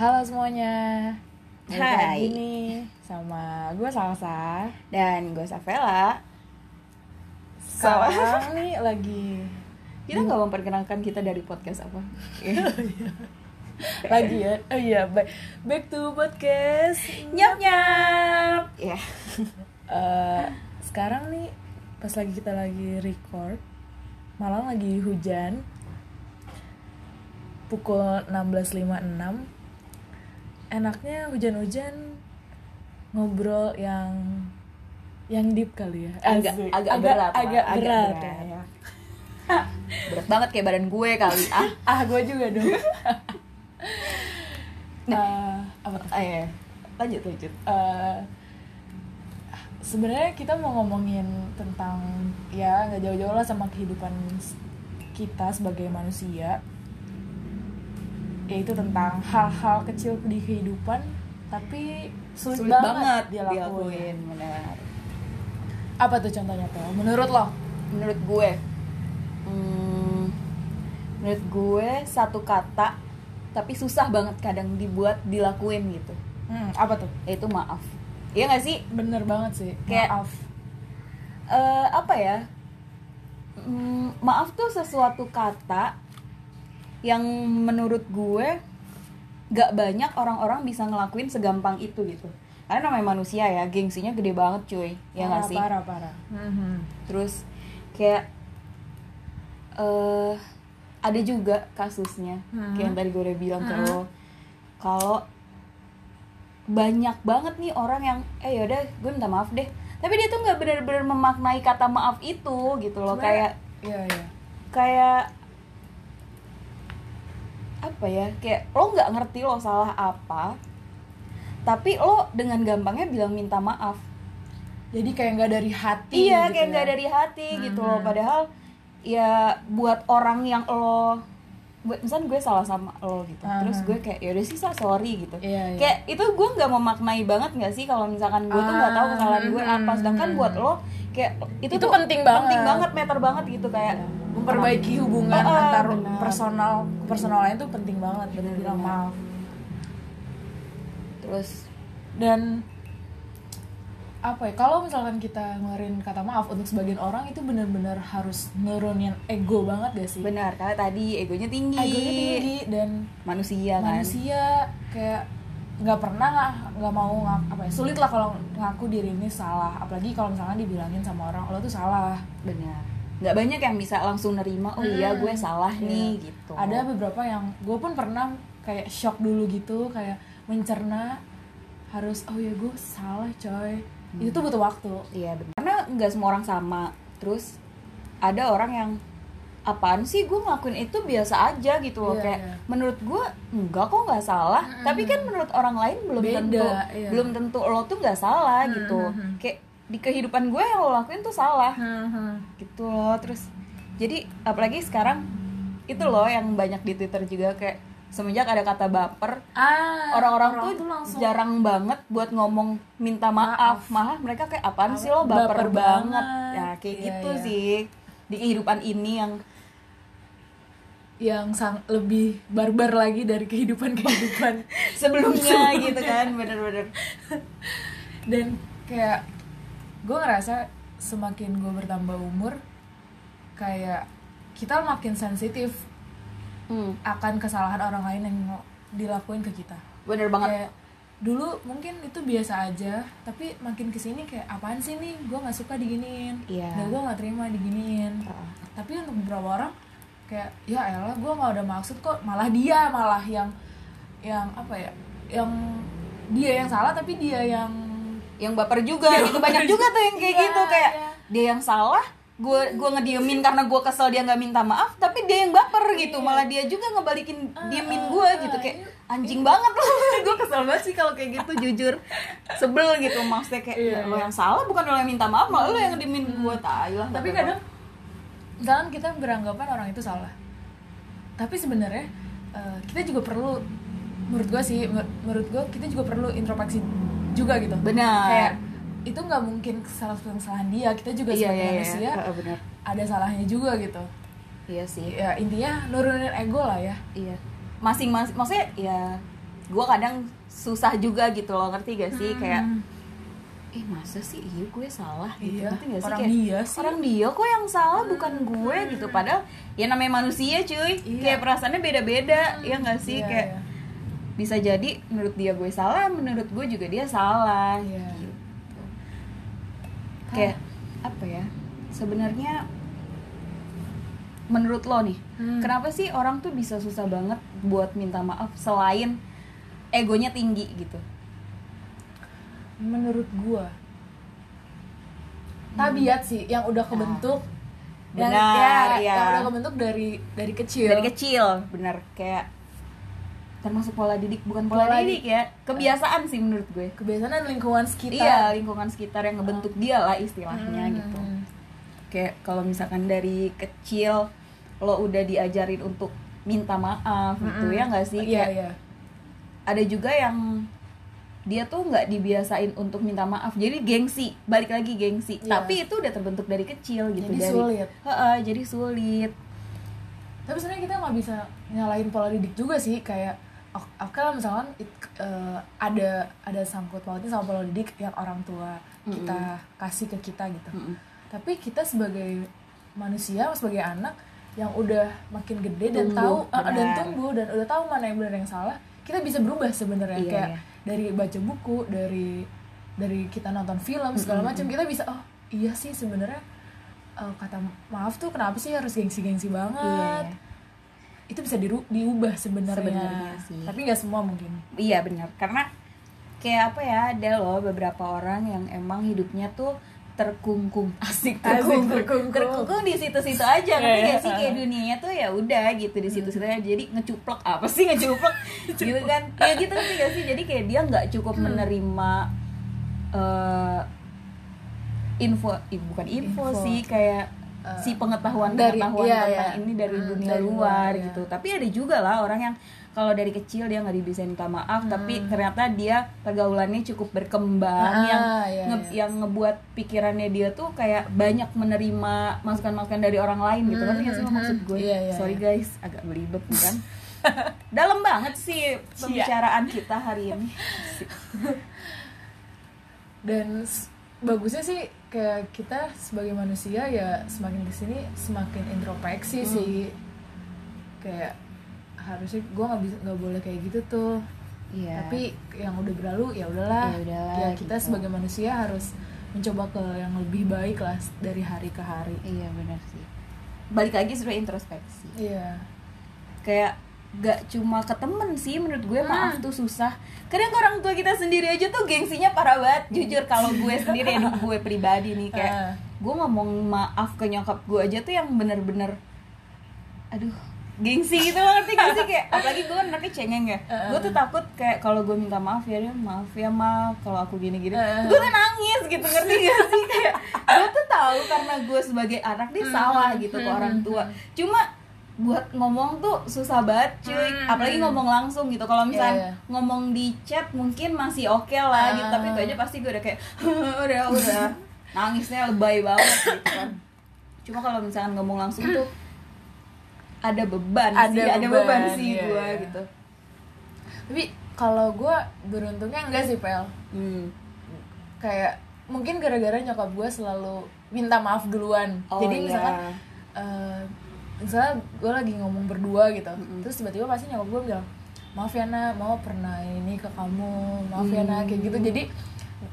Halo semuanya. Hai. nih sama gue Salsa. Dan gue Savela Sekarang nih lagi Kita nggak memperkenalkan kita dari podcast apa lagi ya. Oh iya, back, back to podcast. Nyap nyap Ya Eh, sekarang nih pas lagi kita lagi record, malam lagi hujan. Pukul 16.56. Enaknya hujan-hujan ngobrol yang yang deep kali ya. agak, Asik. agak, berat lah, agak berat, berat. ya. Berat banget kayak badan gue kali Ah ah gue juga dong Eh, apa tuh? Ah, iya. Lanjut lanjut Eh, sebenarnya kita mau ngomongin tentang ya nggak jauh-jauh lah sama kehidupan kita sebagai manusia. Yaitu tentang hal-hal kecil di kehidupan tapi sulit, Sulit banget, banget dilakuin. dilakuin Benar. Apa tuh contohnya tuh menurut lo? Menurut gue hmm, Menurut gue satu kata Tapi susah banget kadang dibuat dilakuin gitu. Hmm, apa tuh? Yaitu maaf Iya gak sih? bener banget sih Kayak- maaf eh apa ya Mm, maaf tuh sesuatu kata yang menurut gue gak banyak orang-orang bisa ngelakuin segampang itu gitu karena namanya manusia ya gengsinya gede banget cuy ya parah, gak sih parah parah Mhm. terus kayak eh ada juga kasusnya Hmm. kayak yang tadi gue udah bilang ke Hmm. lo kalau banyak banget nih orang yang eh yaudah gue minta maaf deh tapi dia tuh nggak benar-benar memaknai kata maaf itu gitu loh Sebenarnya- kayak iya iya kayak apa ya kayak lo nggak ngerti lo salah apa tapi lo dengan gampangnya bilang minta maaf jadi kayak nggak dari hati iya gitu kayak ya. nggak dari hati gitu loh Mhm. padahal ya buat orang yang lo buat misalnya gue salah sama lo gitu Mhm. terus gue kayak yaudah sih Sa, sorry gitu Iya, iya. kayak itu gue nggak memaknai banget nggak sih kalau misalkan gue tuh nggak tahu Ah, kesalahan gue apa sedangkan mhm. buat lo kayak itu, Itu tuh penting banget. penting banget meter banget gitu kayak memperbaiki hubungan Ah, ah, antar benar. personal personalnya itu penting banget bener bilang Benar. maaf terus dan apa ya kalau misalkan kita ngeluarin kata maaf untuk sebagian orang itu bener-bener harus nurunin ego banget gak sih? Benar karena tadi egonya tinggi, egonya tinggi dan manusia kan. manusia kayak nggak pernah nggak nggak mau ngak, apa ya sulit lah kalau ngaku diri ini salah. Apalagi kalau misalkan dibilangin sama orang lo tuh salah. Benar. Nggak banyak yang bisa langsung nerima oh iya Hmm. gue salah Iya. nih gitu. Ada beberapa yang gue pun pernah kayak shock dulu gitu kayak mencerna harus oh ya gue salah coy Hmm. itu tuh butuh waktu Iya benar. Karena nggak semua orang sama. Terus ada orang yang apaan sih gue ngelakuin itu biasa aja gitu loh Iya, kayak iya. menurut gue enggak kok nggak salah tapi kan menurut orang lain belum Beda, tentu iya. belum tentu lo tuh nggak salah gitu hmm. kayak di kehidupan gue yang lo lakuin tuh salah gitu loh terus jadi apalagi sekarang itu loh yang banyak di twitter juga kayak semenjak ada kata baper ah orang-orang tuh, jarang banget buat ngomong minta maaf, malah mereka kayak apaan sih lo Baper baper, banget. banget. ya kayak Iya, gitu iya. sih di kehidupan ini yang yang sang lebih barbar lagi dari kehidupan kehidupan sebelumnya gitu kan bener-bener dan kayak gue ngerasa semakin gue bertambah umur kayak kita makin sensitif hmm, akan kesalahan orang lain yang dilakuin ke kita. Bener banget. Kayak dulu mungkin itu biasa aja tapi makin ke sini kayak apaan sih nih? Gue nggak suka diginiin. Iya. dan gue nggak terima diginiin. Heeh. tapi untuk beberapa orang kayak ya elah gue nggak ada maksud kok malah dia malah yang yang apa ya yang dia yang salah tapi dia yang yang baper juga Yang gitu. Baper banyak juga tuh yang kayak Iya, gitu kayak iya. dia yang salah gue gue ngediemin karena gue kesel dia nggak minta maaf tapi dia yang baper gitu. Malah dia juga ngebalikin diemin gue ah, gitu. Ah, kayak iya. anjing banget loh gue kesel banget sih kalau kayak gitu jujur. Sebel gitu maksudnya kayak Iya, ya, lo iya. yang salah bukan lo yang minta maaf malah lo yang diemin gue tai lah. Tapi kadang misalkan kita beranggapan orang itu salah. Tapi sebenarnya eh, kita juga perlu menurut gue sih menurut gue kita juga perlu introspeksi juga gitu. Benar. kayak itu nggak mungkin kesalahan kesalahan dia. Kita juga iya sebagai iya manusia iya benar. ada salahnya juga gitu. Iya sih. Ya intinya nurunin ego lah ya. Iya. Masing-masing maksudnya ya gue kadang susah juga gitu loh. Ngerti gak sih? Kayak Hmm. eh masa sih iya gue salah? Gitu. Iya, ngerti gak sih? orang kayak dia sih. orang dia kok yang salah bukan gue. Gitu. Padahal ya namanya manusia cuy. Iya. kayak perasaannya beda-beda ya nggak sih? Iya, kayak iya. bisa jadi menurut dia gue salah menurut gue juga dia salah. Iya. gitu. Kayak apa ya sebenarnya menurut lo nih Hmm. kenapa sih orang tuh bisa susah banget buat minta maaf selain egonya tinggi gitu? Menurut gua tabiat sih yang udah kebentuk yang, Benar, ya, iya. yang udah kebentuk dari dari kecil. Dari kecil bener kayak termasuk pola didik bukan pola, Pola didik ya. kebiasaan sih menurut gue. Kebiasaan lingkungan sekitar. Iya lingkungan sekitar yang ngebentuk dia lah istilahnya Hmm. gitu. Kayak kalau misalkan dari kecil lo udah diajarin untuk minta maaf gitu Mm-mm. ya nggak sih? Iya kayak iya. ada juga yang dia tuh nggak dibiasain untuk minta maaf. Jadi gengsi balik lagi gengsi. Iya. tapi itu udah terbentuk dari kecil gitu Jadi dari sulit. Heeh, jadi sulit. Tapi sebenarnya kita nggak bisa nyalahin pola didik juga sih kayak ok- oke lah misalkan it- eh, ada ada sangkut pautnya sama pola didik yang orang tua kita kasih ke kita gitu Mm-mm. tapi kita sebagai manusia sebagai anak yang udah makin gede dan Tumbuh, tahu eh, dan tumbuh dan udah tahu mana yang benar yang salah kita bisa berubah sebenarnya Iya, kayak iya. dari baca buku dari dari kita nonton film segala macam kita bisa oh iya sih sebenarnya eh, kata maaf tuh kenapa sih harus gengsi-gengsi banget Iya, iya. Itu bisa diru- diubah sebenarnya. Sebenarnya sih. tapi nggak semua mungkin. Iya benar, karena kayak apa ya ada loh beberapa orang yang emang hidupnya tuh terkungkung. Asik terkungkung terkungkung. terkungkung di situ-situ aja ngerti Iya. gak sih? Kayak dunianya tuh ya udah gitu di situ-situ aja. Jadi ngecuplek apa sih ngecuplek? Gitu kan. Ya gitu ngerti gak sih? Jadi kayak dia nggak cukup menerima eh, info ih, bukan info, Info. sih kayak Eh, si pengetahuan dari- pengetahuan iya, tentang iya. ini dari Hmm, dunia dari luar, luar, iya. gitu tapi ada juga lah orang yang kalau dari kecil dia nggak dibisain minta maaf tapi ternyata dia pergaulannya cukup berkembang Hmm. Ah, yang iya, nge- iya. yang ngebuat pikirannya dia tuh kayak banyak menerima masukan-masukan dari orang lain gitu kan nggak sih lo maksud gue Iya, iya, sorry iya. guys agak belibet kan dalam banget sih pembicaraan kita hari ini dan bagusnya sih kayak kita sebagai manusia ya semakin ke sini semakin introspeksi Hmm. sih. Kayak harusnya gue nggak bisa nggak boleh kayak gitu tuh. Iya. tapi yang udah berlalu ya udahlah. Ya udahlah, ya kita gitu. sebagai manusia harus mencoba ke yang lebih baik lah dari hari ke hari. Iya benar sih. Balik lagi sudah introspeksi. Iya. Kayak gak cuma ke temen sih menurut gue maaf Hmm. tuh susah. Kadang ke orang tua kita sendiri aja tuh gengsinya parah banget jujur kalau gue sendiri hidup gue pribadi nih kayak Ah. gue ngomong maaf ke nyokap gue aja tuh yang bener-bener aduh gengsi gitu loh ngerti gak sih? Kayak apalagi gue kan anaknya cengeng ya. Uh-uh. gue tuh takut kayak kalau gue minta maaf ya dia maaf ya maaf kalau aku gini-gini. Uh-uh. gue tuh nangis gitu ngerti gak sih? Kayak gue tuh tahu karena gue sebagai anak dia salah gitu ke orang tua. Cuma buat ngomong tuh susah banget cuy. Apalagi ngomong langsung gitu. Kalau misalnya Iya, iya. ngomong di chat mungkin masih oke lah gitu. Tapi itu aja pasti gue udah kayak udah udah. Nangisnya lebay banget gitu kan. Cuma kalau misalnya ngomong langsung tuh ada beban Ada sih ada beban, beban sih iya, gue iya. gitu. Tapi kalau gue beruntungnya enggak sih pel. Hmm. kayak mungkin gara-gara nyokap gue selalu minta maaf duluan. Oh, jadi iya. misalkan eh, misalnya gue lagi ngomong berdua gitu Mm-mm. terus tiba-tiba pasti nyokap gue bilang maaf ya nak mau pernah ini ke kamu maaf ya nak kayak gitu jadi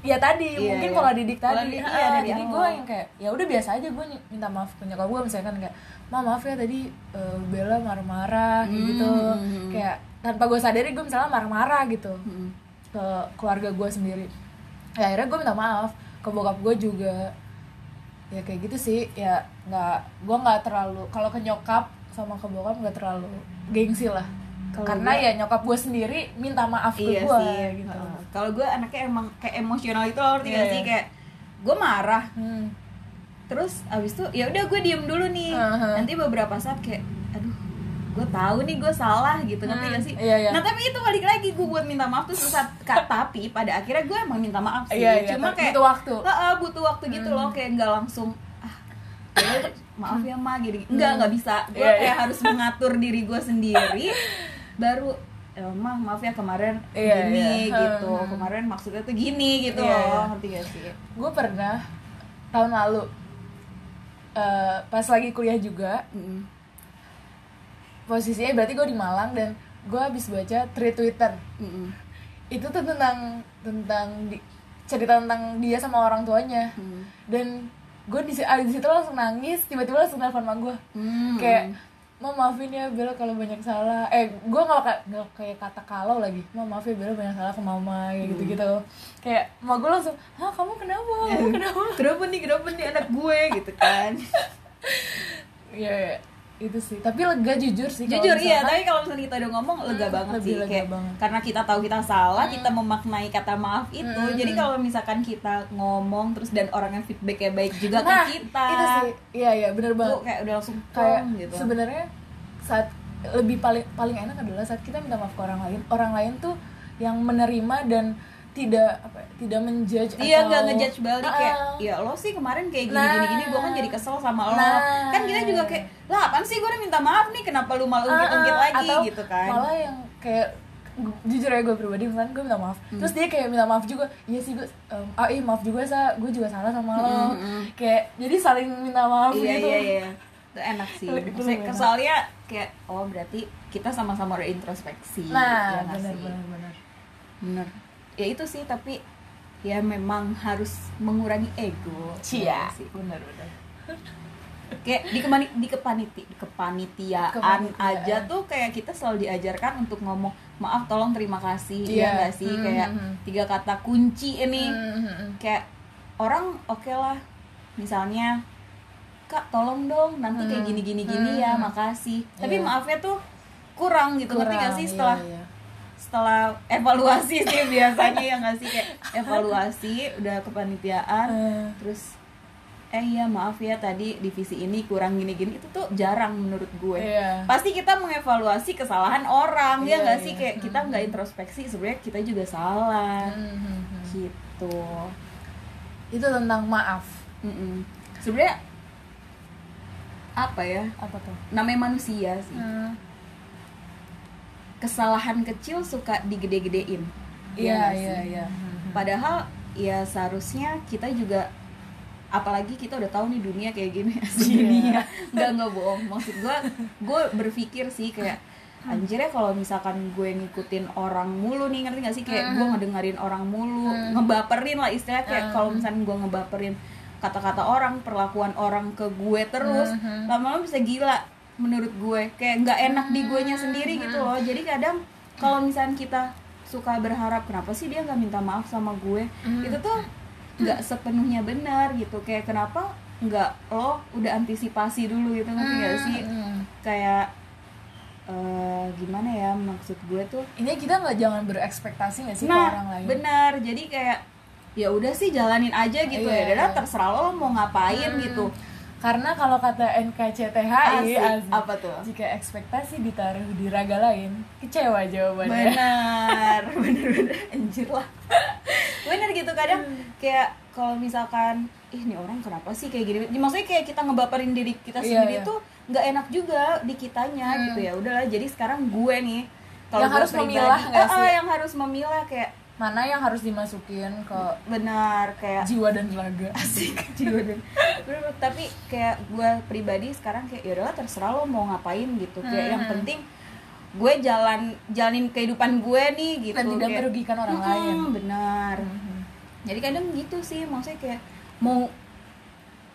ya tadi. Iya, mungkin iya. pola didik Pola tadi didik, Ah, iya, dari jadi awal. gue yang kayak ya udah biasa aja gue minta maaf ke nyokap gue misalkan kayak ma maaf ya tadi eh, Bella marah-marah kayak gitu Hmm. kayak tanpa gue sadari gue misalnya marah-marah gitu Hmm. ke keluarga gue sendiri ya akhirnya gue minta maaf ke bokap gue juga ya kayak gitu sih. Ya nggak gue nggak terlalu kalau ke nyokap sama ke bokap nggak terlalu gengsi lah. Kalau karena gue- ya nyokap gue sendiri minta maaf ke iya gue sih gitu. kalau gue anaknya emang kayak emosional itu loh ngerti Iya, sih? Kayak gue marah. Hmm. terus abis itu ya udah gue diem dulu nih. Uh-huh. nanti beberapa saat kayak aduh gue tahu nih gue salah gitu ngerti Hmm, gak sih iya, iya. nah tapi itu balik lagi gue buat minta maaf tuh susah Ka- tapi pada akhirnya gue emang minta maaf sih Iya, iya, cuma kayak butuh waktu. Hmm. Heeh, butuh waktu gitu loh kayak nggak langsung ah ya maaf ya ma gini enggak nggak bisa gue Iya, kayak iya. harus mengatur diri gue sendiri baru eh, ma maaf ya kemarin Iya, gini iya. gitu Hmm. kemarin maksudnya tuh gini gitu Iya, loh iya. ngerti gak sih gue pernah tahun lalu eh, pas lagi kuliah juga Mm. Posisinya berarti gue di Malang dan gue habis baca thread Twitter. Mm-mm. itu tuh tentang tentang di- cerita tentang dia sama orang tuanya. Hmm. dan gue di, ah, di situ langsung nangis tiba-tiba langsung telepon sama gue Hmm. kayak mau maafin ya Bella kalau banyak salah. Eh gue nggak nggak kayak kata kalau lagi. Mau maaf ya Bella banyak salah ke mama kayak gitu gitu kayak mau gue langsung hah kamu kenapa? Kamu kenapa? Kenapa nih kenapa nih anak gue gitu kan. Ya ya, itu sih. Tapi lega jujur sih jujur iya tapi kalau misalnya kita udah ngomong lega Hmm, banget lebih sih. lega kayak banget. karena kita tahu kita salah kita memaknai kata maaf itu. Hmm, jadi hmm. kalau misalkan kita ngomong terus dan orang yang feedbacknya baik juga nah ke kita itu sih. Iya iya bener tuh banget. kayak udah langsung kayak gitu. sebenarnya saat lebih paling paling enak adalah saat kita minta maaf ke orang lain orang lain tuh yang menerima dan tidak apa ya, tidak menjudge Iya atau- nggak ngejudge balik kayak Ah, ya lo sih kemarin kayak gini Nah. gini gini gue kan jadi kesel sama lo. Nah. kan kita juga kayak lah apaan sih gue udah minta maaf nih kenapa lu malah ah, ungkit ungkit ah, lagi atau gitu kan. malah yang kayak jujur ya gue pribadi misalnya gue minta maaf Hmm. terus dia kayak minta maaf juga iya sih gue em, ah iya maaf juga sa gue juga salah sama lo. Hmm, hmm. kayak jadi saling minta maaf iya gitu. iya iya. Itu enak sih. Itu kesalnya kayak oh berarti kita sama-sama berintrospeksi nah ya benar benar. Benar ya itu sih tapi ya memang harus mengurangi ego cia Ya sih benar benar kayak di kemani di kepaniti di kepanitiaan, Kepanitiaan. aja tuh kayak kita selalu diajarkan untuk ngomong maaf tolong terima kasih Iya. ya nggak sih Hmm, kayak hmm, hmm. tiga kata kunci ini Hmm, kayak orang oke lah misalnya kak tolong dong nanti kayak Hmm. gini gini gini ya Hmm. makasih tapi Iya. maafnya tuh kurang gitu ngerti Kurang, gak sih iya, setelah iya. Setelah evaluasi sih biasanya ya nggak sih? Kayak evaluasi udah kepanitiaan Eh, terus eh iya maaf ya tadi divisi ini kurang gini-gini. Itu tuh jarang menurut gue. Iya. pasti kita mengevaluasi kesalahan orang ya Iya, nggak iya. sih? Kayak kita nggak introspeksi sebenarnya kita juga salah. Hmm, hmm, hmm. gitu. Itu tentang maaf. Mm-mm. sebenarnya apa ya? Apa tuh? Namanya manusia sih. Hmm. Kesalahan kecil suka digede-gedein. Iya iya sih? iya. Hmm, hmm. padahal ya seharusnya kita juga apalagi kita udah tahu nih dunia kayak gini Iya. dunia. Nggak nggak bohong. Maksud gue gue berpikir sih kayak Hmm. anjir ya kalau misalkan gue ngikutin orang mulu nih ngerti gak sih? Kayak gue ngedengerin orang mulu ngebaperin lah istilahnya. Kayak kalau misalkan gue ngebaperin kata-kata orang perlakuan orang ke gue terus lama-lama bisa gila menurut gue. Kayak nggak enak di gue nya sendiri gitu loh. Jadi kadang kalau misalkan kita suka berharap kenapa sih dia nggak minta maaf sama gue? Hmm. itu tuh nggak sepenuhnya benar gitu. Kayak kenapa nggak lo udah antisipasi dulu gitu ngerti nggak sih? Hmm. kayak eh, gimana ya maksud gue tuh? Ini kita nggak jangan berekspektasi nggak sih ke nah orang lain? benar. Jadi kayak ya udah sih jalanin aja gitu Iya, ya. Udah iya. terserah lo, lo mau ngapain Hmm. gitu karena kalau kata NKCTHI Asik. asik. apa tuh jika ekspektasi ditaruh di raga lain kecewa jawabannya benar bener bener anjir lah bener gitu kadang kayak kalau misalkan ih nih orang kenapa sih kayak gini Ya, maksudnya kayak kita ngebaperin diri kita Iya, sendiri iya. tuh nggak enak juga di kitanya Hmm. gitu ya udahlah jadi sekarang gue nih kalau Yang harus pribadi- memilah nggak Ah, ah, sih? yang harus memilah kayak mana yang harus dimasukin ke benar kayak jiwa dan raga asik jiwa dan Bener-bener. tapi kayak gue pribadi sekarang kayak ya udahlah terserah lo mau ngapain gitu kayak yang Hmm. penting gue jalan jalanin kehidupan gue nih gitu dan tidak Kayak- merugikan orang Mm-mm, lain benar Mhm. jadi kadang gitu sih maksudnya kayak mau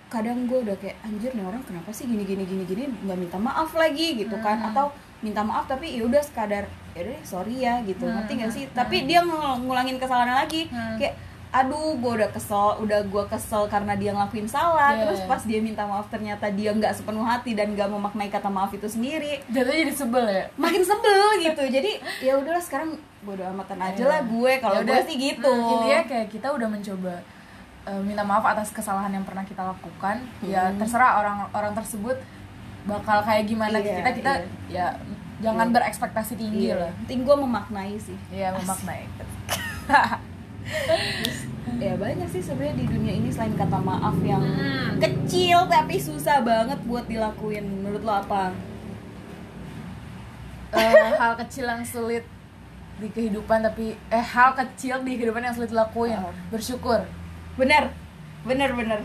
kadang gue udah kayak anjir nih orang kenapa sih gini gini gini gini nggak minta maaf lagi gitu kan Hmm. atau minta maaf tapi ya udah sekadar ya udah deh, sorry ya gitu. Hmm, ngerti gak sih? hmm, tapi dia ngul- ngulangin kesalahan lagi. Hmm. kayak aduh gue udah kesel udah gue kesel karena dia ngelakuin salah. Yeah. terus pas dia minta maaf ternyata dia nggak sepenuh hati dan nggak memaknai kata maaf itu sendiri. Jatuhnya jadi sebel ya? Makin sebel gitu. Jadi ya udahlah sekarang bodo amatan aja Iya. lah gue. Kalau Ya gue udah, sih gitu. hmm, intinya kayak kita udah mencoba uh, minta maaf atas kesalahan yang pernah kita lakukan. Ya Hmm. terserah orang orang tersebut bakal kayak gimana Iya, kita kita ya jangan Iya. berekspektasi tinggi Iya. lah. Penting gue memaknai sih. Ya memaknai. Ya banyak sih sebenarnya di dunia ini selain kata maaf yang Hmm. kecil tapi susah banget buat dilakuin. Menurut lo apa? Eh, hal kecil yang sulit di kehidupan tapi eh hal kecil di kehidupan yang sulit dilakuin. Oh. bersyukur. Bener. Bener bener.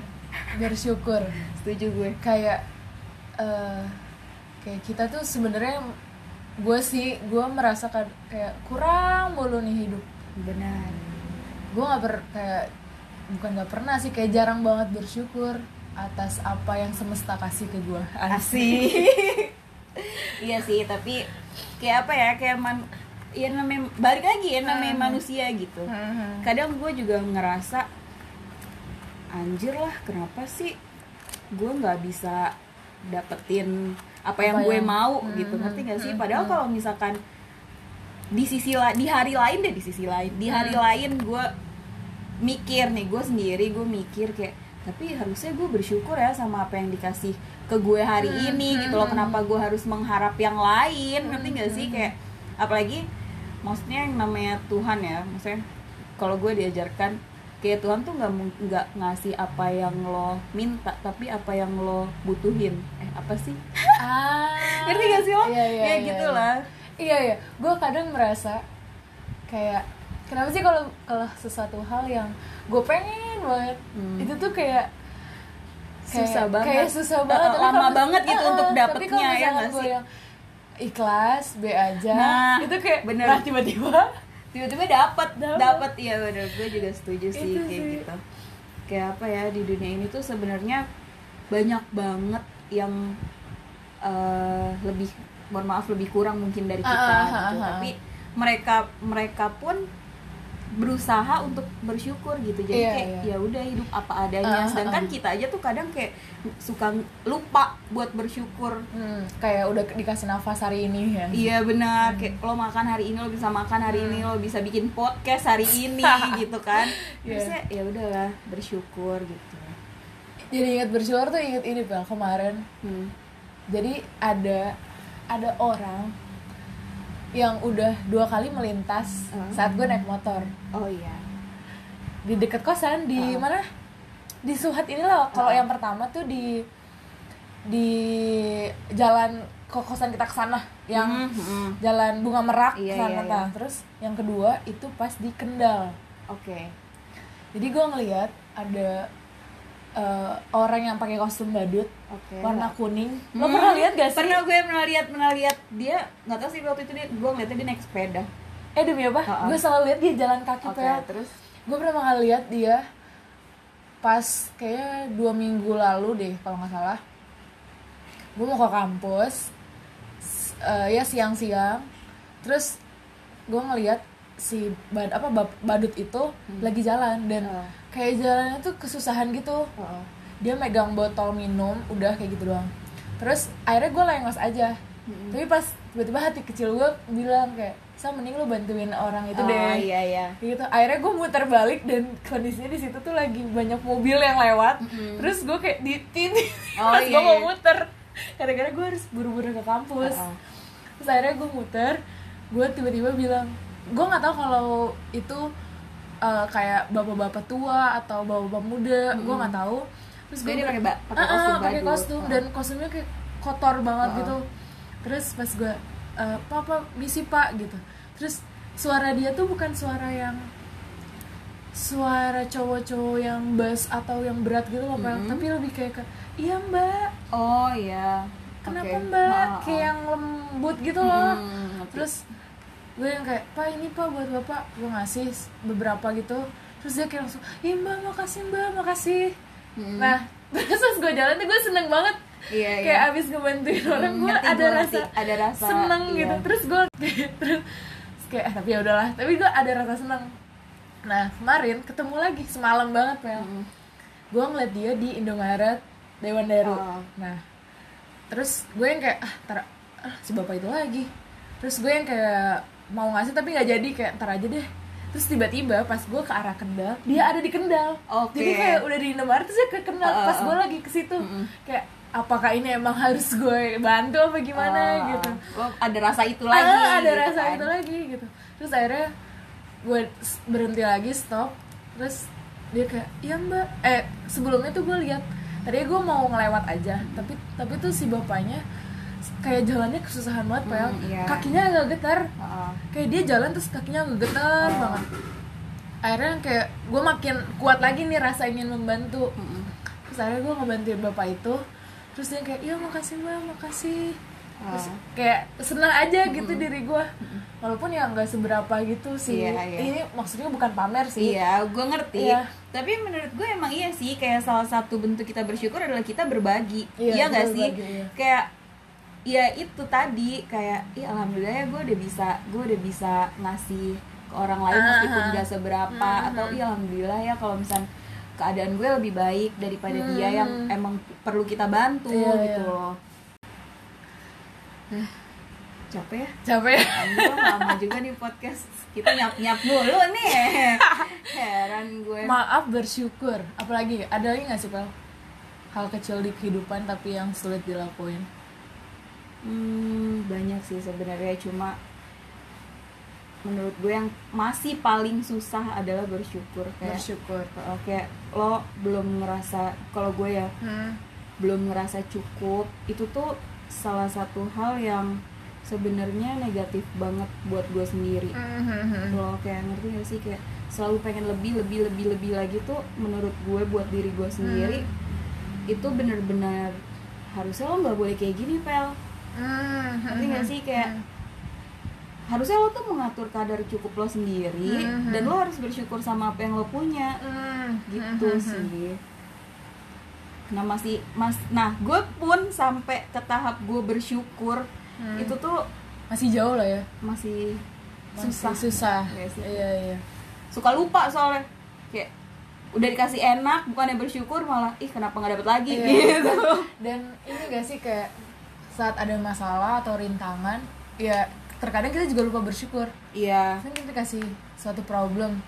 Bersyukur. Setuju gue. Kayak eh kayak kita tuh sebenarnya gue sih gue merasakan kayak kurang mulu nih hidup. Benar. Gue nggak ber kayak bukan nggak pernah sih kayak jarang banget bersyukur atas apa yang semesta kasih ke gue asik. Iya sih tapi kayak apa ya kayak man ya namanya balik lagi ya namanya Hmm. manusia gitu. Kadang gue juga ngerasa anjir lah kenapa sih gue nggak bisa dapetin apa yang Apa gue yang- mau Hmm, gitu ngerti gak sih hmm, padahal hmm. kalau misalkan di sisi la- di hari lain deh di sisi lain di hari Hmm. lain gue mikir nih gue sendiri gue mikir kayak tapi harusnya gue bersyukur ya sama apa yang dikasih ke gue hari Hmm, ini hmm, gitu loh hmm. kenapa gue harus mengharap yang lain ngerti gak sih hmm. kayak apalagi maksudnya yang namanya Tuhan ya maksudnya kalau gue diajarkan kayak Tuhan tuh nggak nggak ngasih apa yang lo minta tapi apa yang lo butuhin eh apa sih ah ngerti gak sih lo iya, iya, ya iya, gitu iya. iya iya gue kadang merasa kayak kenapa sih kalau kalau sesuatu hal yang gue pengen banget Hmm. itu tuh kayak kayak- Susah banget. kayak susah banget Tapi lama kalau- banget gitu eh, untuk dapetnya, ya nggak sih? yang ikhlas B aja Nah, itu kayak bener. nah, tiba-tiba tiba-tiba dapat dapat iya bener gue juga setuju sih Itu kayak sih. gitu kayak apa ya di dunia ini tuh sebenarnya banyak banget yang eh, lebih mohon maaf lebih kurang mungkin dari kita Ah, ah, gitu ah, ah. tapi mereka mereka pun berusaha untuk bersyukur gitu jadi Iya, kayak iya. ya udah hidup apa adanya ah, sedangkan ah. kita aja tuh kadang kayak suka lupa buat bersyukur Hmm, kayak udah dikasih nafas hari ini ya Iya benar, kayak lo makan hari ini lo bisa makan hari ini lo bisa bikin podcast hari ini gitu kan. Iya. Terusnya ya udahlah bersyukur gitu. jadi ingat bersyukur tuh inget ini bang kemarin Hmm. jadi ada ada orang yang udah dua kali melintas Hmm. saat gue naik motor Oh iya. di dekat kosan di Hmm. mana di Suhat ini loh kalau Hmm. yang pertama tuh di di jalan ke kosan kita ke sana yang Hmm, hmm. jalan bunga merak Iya, sana iya, iya. Nah, terus yang kedua itu pas di Kendal Oke. jadi gue ngeliat ada eh, orang yang pakai kostum badut Oke. warna kuning lo Hmm. pernah lihat gak sih Pernah gue pernah lihat pernah lihat dia nggak tahu sih waktu itu dia gue ngeliatnya dia naik sepeda. eh demi apa Ha-ha. gue selalu lihat dia jalan kaki Oke Pel. terus. gue pertama kali lihat dia pas kayaknya dua minggu lalu deh kalau nggak salah gue mau ke kampus eh, ya siang-siang terus gue ngeliat si bad apa badut itu lagi jalan dan Oh. Kayak jalannya tuh kesusahan gitu Oh. dia megang botol minum udah kayak gitu doang terus akhirnya gue lengos aja Mm-mm. tapi pas tiba-tiba hati kecil gue bilang kayak sa mending lu bantuin orang itu oh, deh iya iya. gitu akhirnya gue muter balik dan kondisinya di situ tuh lagi banyak mobil yang lewat Mm-mm. terus gue kayak di tini Oh, pas iya, gue mau iya. muter gara-gara gue harus buru-buru ke kampus oh. terus akhirnya gue muter gue tiba-tiba bilang gue nggak tahu kalau itu eh, kayak bapak-bapak tua atau bapak-bapak muda gue Mm-mm. nggak tahu terus ber- pakai ba- pakai Ah, ah, kostum pakai kostum dan kostumnya kayak kotor banget Oh. gitu terus pas gue eh, papa misi pak gitu terus suara dia tuh bukan suara yang suara cowok-cowok yang bass atau yang berat gitu loh. Mm-mm. tapi lebih kayak ke iya mbak Oh iya. kenapa Oke. mbak kayak yang lembut gitu loh Hmm, terus gue yang kayak pak ini pak buat bapak gue ngasih beberapa gitu terus dia kayak langsung iya mbak makasih mbak makasih Hmm. nah terus pas gue jalan tuh gue seneng banget Iya, iya. kayak abis ngebantuin orang Hmm, gue ada gua rasa. Ada rasa, seneng iya. gitu terus gue terus kayak "Ah, tapi ya udahlah tapi gue ada rasa seneng nah kemarin ketemu lagi semalam banget pel Mm. gue ngeliat dia di Indomaret Dewan Daru Oh. nah terus gue yang kayak ah tar ah, si bapak itu lagi terus gue yang kayak mau ngasih tapi nggak jadi kayak ntar aja deh. Terus tiba-tiba pas gue ke arah Kendal dia ada di Kendal. Oke. jadi kayak udah di Indomaret terus dia ke Kendal. Uh, uh, pas uh. gue lagi ke situ kayak apakah ini emang harus gue bantu apa gimana? Oh, gitu. oh, ada rasa itu lagi Ah, ada gitu rasa kan. itu lagi gitu. Terus akhirnya gue berhenti lagi stop. Terus dia kayak iya mbak. Eh sebelumnya tuh gue lihat tadi gue mau ngelewat aja tapi tapi tuh si bapaknya kayak jalannya kesusahan banget pel Hmm, iya. kakinya agak getar Heeh. kayak dia jalan terus kakinya agak getar Oh. banget akhirnya kayak gue makin kuat lagi nih rasa ingin membantu Mm-mm. terus akhirnya gue ngebantuin bapak itu terus dia kayak iya makasih mbak makasih terus kayak senang aja gitu diri gue walaupun ya nggak seberapa gitu sih Iya, iya. ini maksudnya bukan pamer sih Iya, gue ngerti. Iya. Tapi menurut gue emang iya sih, kayak salah satu bentuk kita bersyukur adalah kita berbagi. Iya, Iya nggak sih? berbagi, iya. Kayak ya itu tadi kayak ya alhamdulillah ya gue udah bisa gue udah bisa ngasih ke orang lain Ah, meskipun gak seberapa Mhm. atau ya alhamdulillah ya kalau misal keadaan gue lebih baik daripada dia yang Hmm. emang perlu kita bantu Iya, gitu iya. loh. Eh, capek ya? capek Anjir lama juga nih podcast kita nyap nyap mulu nih heran gue maaf bersyukur apalagi ada lagi nggak sih pel hal kecil di kehidupan tapi yang sulit dilakuin hmm, banyak sih sebenarnya. Cuma menurut gue yang masih paling susah adalah bersyukur. Kayak bersyukur. kayak lo belum ngerasa kalau gue ya hmm. belum ngerasa cukup itu tuh salah satu hal yang sebenarnya negatif banget buat gue sendiri. Hmm. lo kayak ngerti gak sih? Kayak selalu pengen lebih lebih lebih lebih lagi tuh menurut gue buat diri gue sendiri itu bener-bener harusnya lo nggak boleh kayak gini pel Hmm. ngerti gak sih kayak harusnya lo tuh mengatur kadar cukup lo sendiri Mhm. dan lo harus bersyukur sama apa yang lo punya Hmm. gitu sih nah masih mas nah gue pun sampai ke tahap gue bersyukur Hmm. itu tuh masih jauh lah ya masih Masih susah susah Iya sih. iya iya suka lupa soalnya kayak udah dikasih enak bukannya bersyukur malah ih kenapa nggak dapet lagi Iya. gitu dan ini gak sih kayak saat ada masalah atau rintangan ya terkadang kita juga lupa bersyukur. Iya. Kan kita dikasih suatu problem.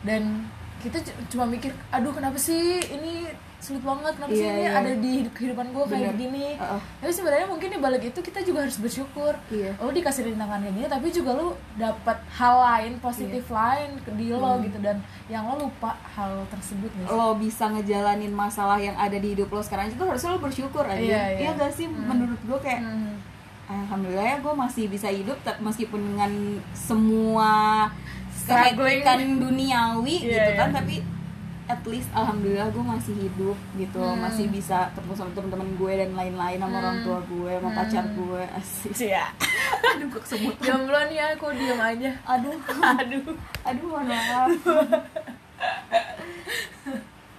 Dan kita cuma mikir aduh kenapa sih ini sulit banget kenapa sih Iya, ini iya. ada di kehidupan gue kayak Bener. gini Heeh. tapi sebenarnya mungkin di balik itu kita juga harus bersyukur Iya. lo dikasih rintangan kayak gini tapi juga lo dapat hal lain positif Iya. lain ke di Hmm. lo gitu dan yang lo lupa hal tersebut gak sih? lo bisa ngejalanin masalah yang ada di hidup lo sekarang itu harusnya lo bersyukur aja Iya, iya. iya gak sih menurut gue kayak Hmm. alhamdulillah ya gue masih bisa hidup meskipun dengan semua kehektikan duniawi Iya, gitu kan iya. tapi at least alhamdulillah gue masih hidup gitu Hmm. masih bisa ketemu sama teman-teman gue dan lain-lain sama orang tua gue sama Hmm. pacar gue asik Cia. aduh gue kesebut jomblo nih ya, aku diem aja aduh aduh aduh mohon maaf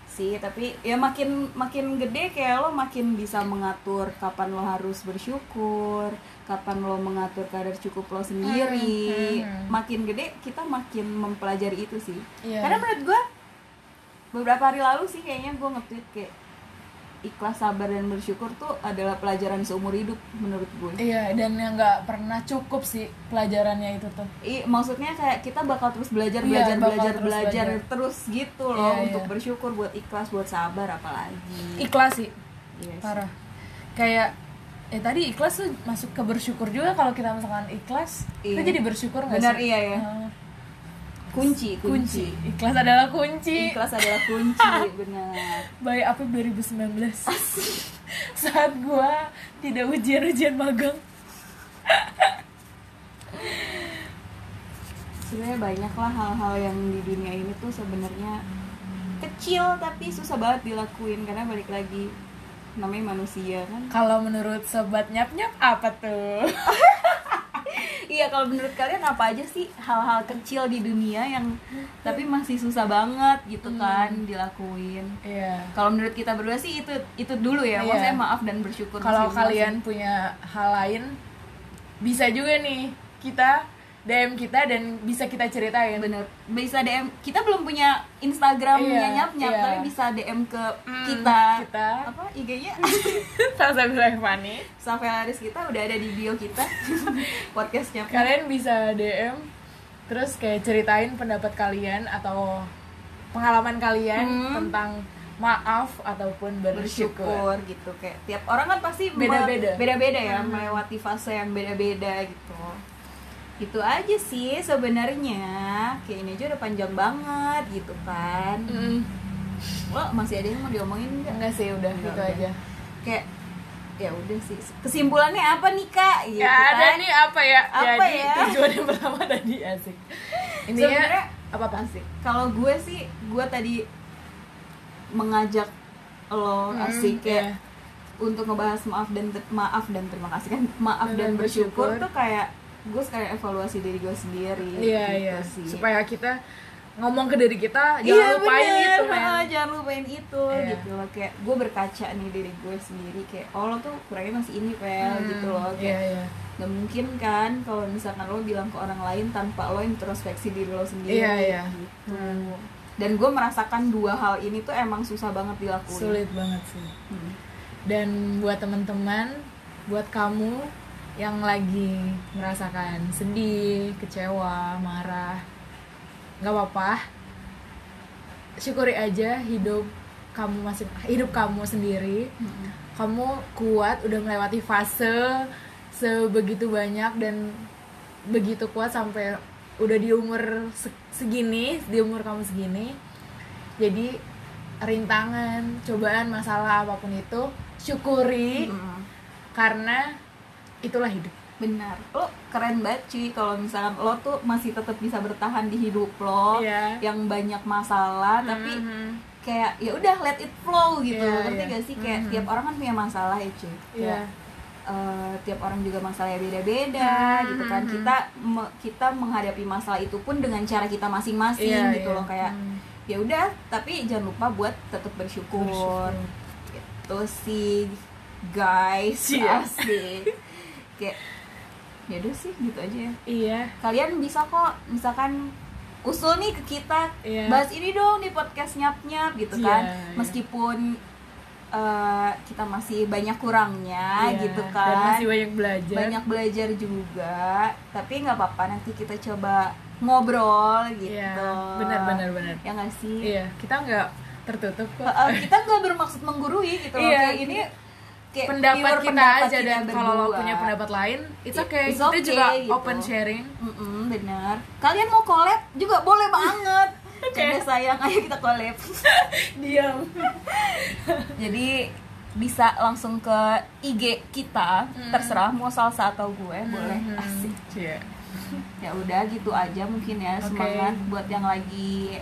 sih tapi ya makin makin gede kayak lo makin bisa mengatur kapan lo harus bersyukur kapan lo mengatur kadar cukup lo sendiri Hmm, hmm, hmm. makin gede kita makin mempelajari itu sih Iya. karena menurut gue beberapa hari lalu sih kayaknya gue nge-tweet kayak ikhlas sabar dan bersyukur tuh adalah pelajaran seumur hidup menurut gue Iya, dan yang nggak pernah cukup sih pelajarannya itu tuh. I, maksudnya kayak kita bakal terus belajar Iya, belajar bakal belajar terus belajar belajar. terus gitu loh Iya, untuk iya. bersyukur buat ikhlas buat sabar apalagi Ikhlas sih, Yes. parah. Kayak eh tadi ikhlas tuh masuk ke bersyukur juga kalau kita misalkan ikhlas, kita Iya. jadi bersyukur nggak Benar, sih? iya, ya. Heeh. Kunci kunci. Ikhlas adalah kunci. ikhlas adalah kunci benar By Apip 2019 Saat gua tidak ujian-ujian magang sebenarnya banyak lah hal-hal yang di dunia ini tuh sebenarnya kecil tapi susah banget dilakuin karena balik lagi namanya manusia kan Kalau menurut sobat nyap-nyap apa tuh? Iya kalau menurut kalian apa aja sih hal-hal kecil di dunia yang tapi masih susah banget gitu kan dilakuin. Iya Kalau menurut kita berdua sih itu itu dulu ya. Iya. Maksudnya maaf dan bersyukur. Kalau kalian punya hal lain Bisa juga nih Kita DM kita dan bisa kita ceritain bener bisa DM kita belum punya Instagramnya Iya, nyap nyap iya. tapi bisa DM ke Hmm, kita. kita. apa IG-nya Sama-sama Fani Safelaris kita udah ada di bio kita podcastnya Kalian bisa DM Terus kayak ceritain pendapat kalian Atau pengalaman kalian Hmm. Tentang maaf ataupun bersyukur, bersyukur gitu kayak tiap orang kan pasti Beda-beda. beda-beda ya Hmm. melewati fase yang beda-beda gitu itu aja sih sebenarnya. Kayak ini aja udah panjang banget gitu kan. Mm, lo masih ada yang mau diomongin nggak? Enggak sih udah Enggak, gitu udah. aja. Kayak ya udah sih. Kesimpulannya apa nih kak? Gitu ya ada kan? nih apa ya? Apa jadi ya? tujuan yang pertama tadi asik. Intinya Sebenarnya apa apa asik kalau gue sih gue tadi mengajak lo Hmm, asik kayak untuk ngebahas maaf dan maaf dan terima kasih kan. Maaf Dan dan, bersyukur, bersyukur. tuh kayak gue sekarang evaluasi diri gue sendiri iya gitu iya sih. supaya kita ngomong ke diri kita jangan Iya, lupain bener. itu men jangan lupain itu Iya. gitu loh kayak gue berkaca nih diri gue sendiri kayak oh lo tuh kurangnya masih ini pel Hmm, gitu loh kayak iya nggak mungkin kan kalau misalkan lo bilang ke orang lain tanpa lo introspeksi diri lo sendiri Iya, iya. gitu Hmm. dan gue merasakan dua hal ini tuh emang susah banget dilakuin sulit banget sih Hmm. dan buat teman-teman buat kamu yang lagi merasakan sedih kecewa marah. Nggak apa-apa. Syukuri aja hidup kamu masih hidup kamu sendiri. Hmm. kamu kuat udah melewati fase sebegitu banyak dan begitu kuat sampai udah di umur se- segini di umur kamu segini. Jadi rintangan cobaan masalah apa pun itu syukuri. Hmm. karena itulah hidup benar lo keren banget cuy kalau misalkan lo tuh masih tetap bisa bertahan di hidup lo Iya. yang banyak masalah tapi Mhm. kayak ya udah let it flow gitu Iya, ngerti iya. gak sih kayak Mhm. tiap orang kan punya masalah ya cuy Iya. Kayak, eh, tiap orang juga masalahnya beda-beda Mhm. gitu kan kita me- kita menghadapi masalah itu pun dengan cara kita masing-masing Iya, gitu iya. loh kayak Hmm. ya udah tapi jangan lupa buat tetap bersyukur, Bersyukur. gitu sih guys Iya. asik kayak ya udah sih gitu aja ya. Iya. Kalian bisa kok misalkan usul nih ke kita Iya. bahas ini dong di podcast nyap nyap gitu Iya, kan. iya. meskipun eh, kita masih banyak kurangnya Iya, gitu dan kan. masih banyak belajar. Banyak belajar juga. Tapi nggak apa-apa nanti kita coba ngobrol gitu. Iya, benar, benar, benar. ya nggak sih? Iya kita nggak tertutup kok. Kita nggak bermaksud menggurui gitu loh. Iya. kayak ini kayak pendapat kita pendapat aja kita dan kalau punya pendapat lain it's okay. It's kita okay, juga gitu. open sharing. Mm-mm, benar kalian mau collab juga boleh banget. Canda sayang ayo kita collab. Diam. Jadi bisa langsung ke IG kita. Hmm. terserah mau salsa atau gue boleh. Mhm. asik. Iya. ya udah gitu aja mungkin ya Oke. semangat buat yang lagi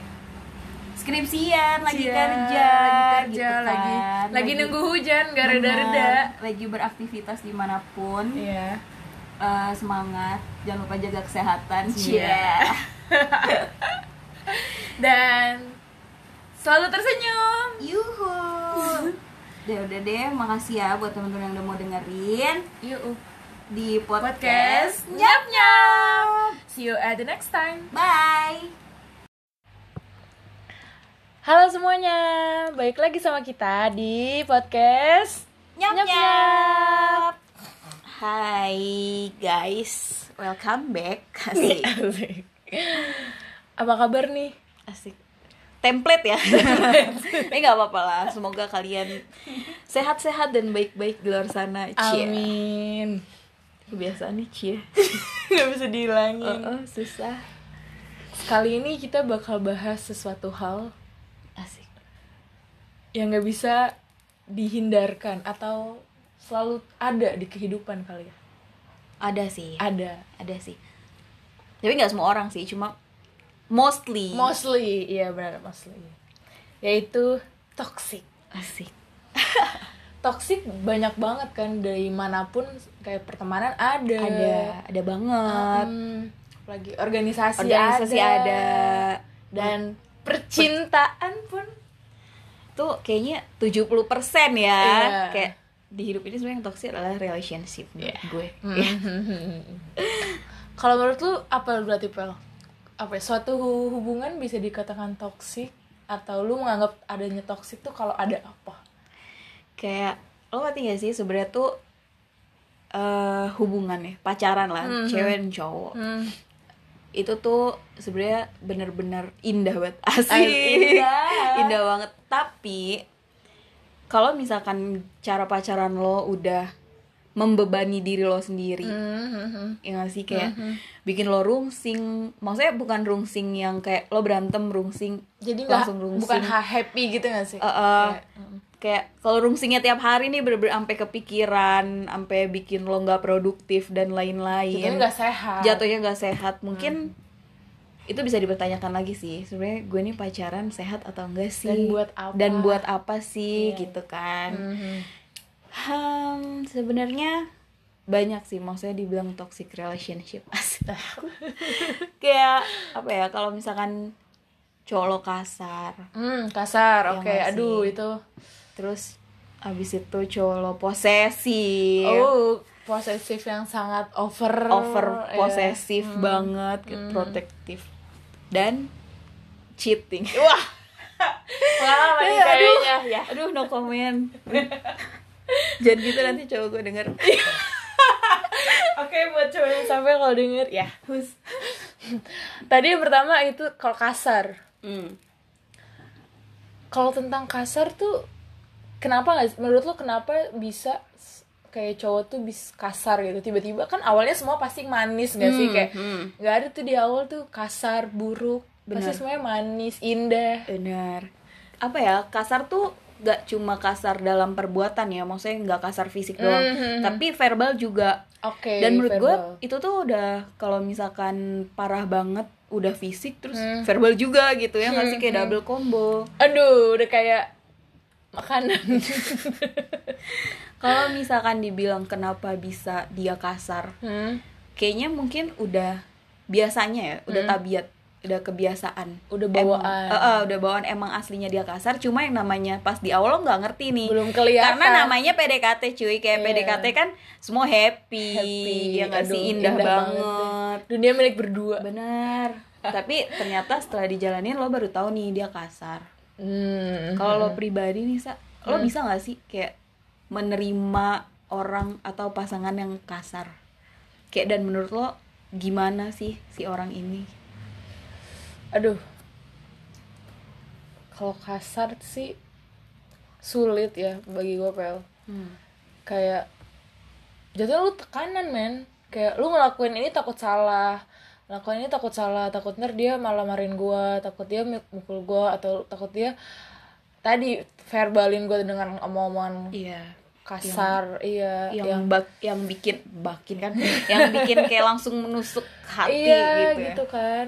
skripsian lagi Iya, kerja lagi gitu kerja, kan. lagi lagi nunggu hujan gak reda-reda. Lagi beraktivitas di mana pun. Iya. Eh, semangat jangan lupa jaga kesehatan. Iya. dan selalu tersenyum. Yuhu. Udah udah deh, makasih ya buat teman-teman yang udah mau dengerin. Yuk di podcast, podcast nyap. Nyap. see you at the next time. Bye. Halo semuanya balik lagi sama kita di podcast Nyap Nyap, nyap. Hai guys, welcome back. Asik. Asik. apa kabar nih Asik. Template ya. Tapi nggak apa-apa lah. Semoga kalian sehat-sehat dan baik-baik di luar sana. Cie. amin Kebiasaan nih cie. nggak bisa dihilangin Oh, oh, susah. kali ini kita bakal bahas sesuatu hal Asik. yang nggak bisa dihindarkan atau selalu ada di kehidupan kali ya Ada sih. ada Ada sih. Tapi nggak semua orang sih, cuma mostly. mostly iya benar mostly yaitu toxic Asik. toxic banyak banget kan dari mana pun kayak pertemanan ada Ada, ada banget. Hmm, lagi organisasi, Organisasi ada, ada. dan percintaan pun Tuh kayaknya 70% ya. Iya. Kayak di hidup ini sebenarnya yang toxic adalah relationship Iya. gue. kalau menurut lu apa berarti pel apa ya, suatu hu- hubungan bisa dikatakan toxic atau lu menganggap adanya toxic tuh kalau ada apa kayak lo ngerti gak sih sebenarnya tuh eh hubungan ya pacaran lah Mhm. cewek dan cowok hmm. Itu tuh sebenarnya bener-bener indah banget. Asik Indah. indah banget. Tapi kalau misalkan cara pacaran lo udah membebani diri lo sendiri Mhm. ya nggak sih? Kayak bikin lo rungsing. Maksudnya bukan rungsing yang kayak lo berantem rungsing jadi langsung rungsing. bukan ha- happy gitu gak sih? Kayak, mm. Kayak kalau rungsingnya tiap hari nih bener-bener sampai kepikiran sampai bikin lo nggak produktif dan lain-lain. Jatuhnya nggak sehat. Jatuhnya nggak sehat. Mungkin itu bisa dipertanyakan lagi sih. Sebenarnya gue nih pacaran sehat atau enggak sih? Dan buat apa? dan buat apa sih? Iya. gitu kan. Mhm. Hmm, sebenarnya banyak sih. Maksudnya dibilang toxic relationship. Kayak apa ya kalau misalkan cowok lo kasar. Hmm, kasar. Ya oke nggak aduh itu terus abis itu cowok lo posesif. Oh posesif yang sangat over over ya. posesif banget gitu, protektif dan cheating. Wah. Pengalaman nih Eh, aduh. ya. Aduh no comment. Jangan gitu nanti cowok gue denger. Oke buat cowok yang sampai kalau denger ya. Hus. tadi yang pertama itu kalau kasar. Hmm. kalau tentang kasar tuh kenapa nggak menurut lo kenapa bisa kayak cowok tuh bisa kasar gitu tiba-tiba kan awalnya semua pasti manis gak sih Hmm, kayak hmm. nggak ada tuh di awal tuh kasar buruk pasti Benar. semuanya manis indah Benar. Apa ya kasar tuh gak cuma kasar dalam perbuatan ya, maksudnya nggak kasar fisik doang, Mhm. tapi verbal juga. oke Dan menurut gue itu tuh udah kalau misalkan parah banget udah fisik terus Hmm. verbal juga gitu ya nggak sih kayak double combo. aduh udah kayak makanan. Kalau misalkan dibilang kenapa bisa dia kasar, Hmm, kayaknya mungkin udah biasanya ya, udah tabiat, udah kebiasaan. Hmm. udah Emang- bawaan. Eh, eh, udah bawaan emang aslinya dia kasar cuma yang namanya pas di awal lo nggak ngerti nih. Belum kelihatan. Karena namanya PDKT cuy. Kayak Iya. PDKT kan semua happy, happy ya nggak sih? Aduh, indah, banget, deh. dunia milik berdua. Bener tapi ternyata setelah dijalanin lo baru tahu nih dia kasar hmm. kalau lo pribadi nih sa lo bisa nggak sih kayak menerima orang atau pasangan yang kasar? Kayak dan menurut lo gimana sih si orang ini? Aduh. Kalau kasar sih sulit ya bagi gue pel. Hmm. kayak jatuhnya lu tekanan men. Kayak lu ngelakuin ini takut salah ngelakuin ini takut salah takut ntar dia malah marahin gua takut dia muk- mukul gua atau takut dia tadi verbalin gua dengan omong-omongan iya kasar iya yang bak yang bikin bakin kan yang bikin kayak langsung menusuk hati iya gitu, ya. gitu kan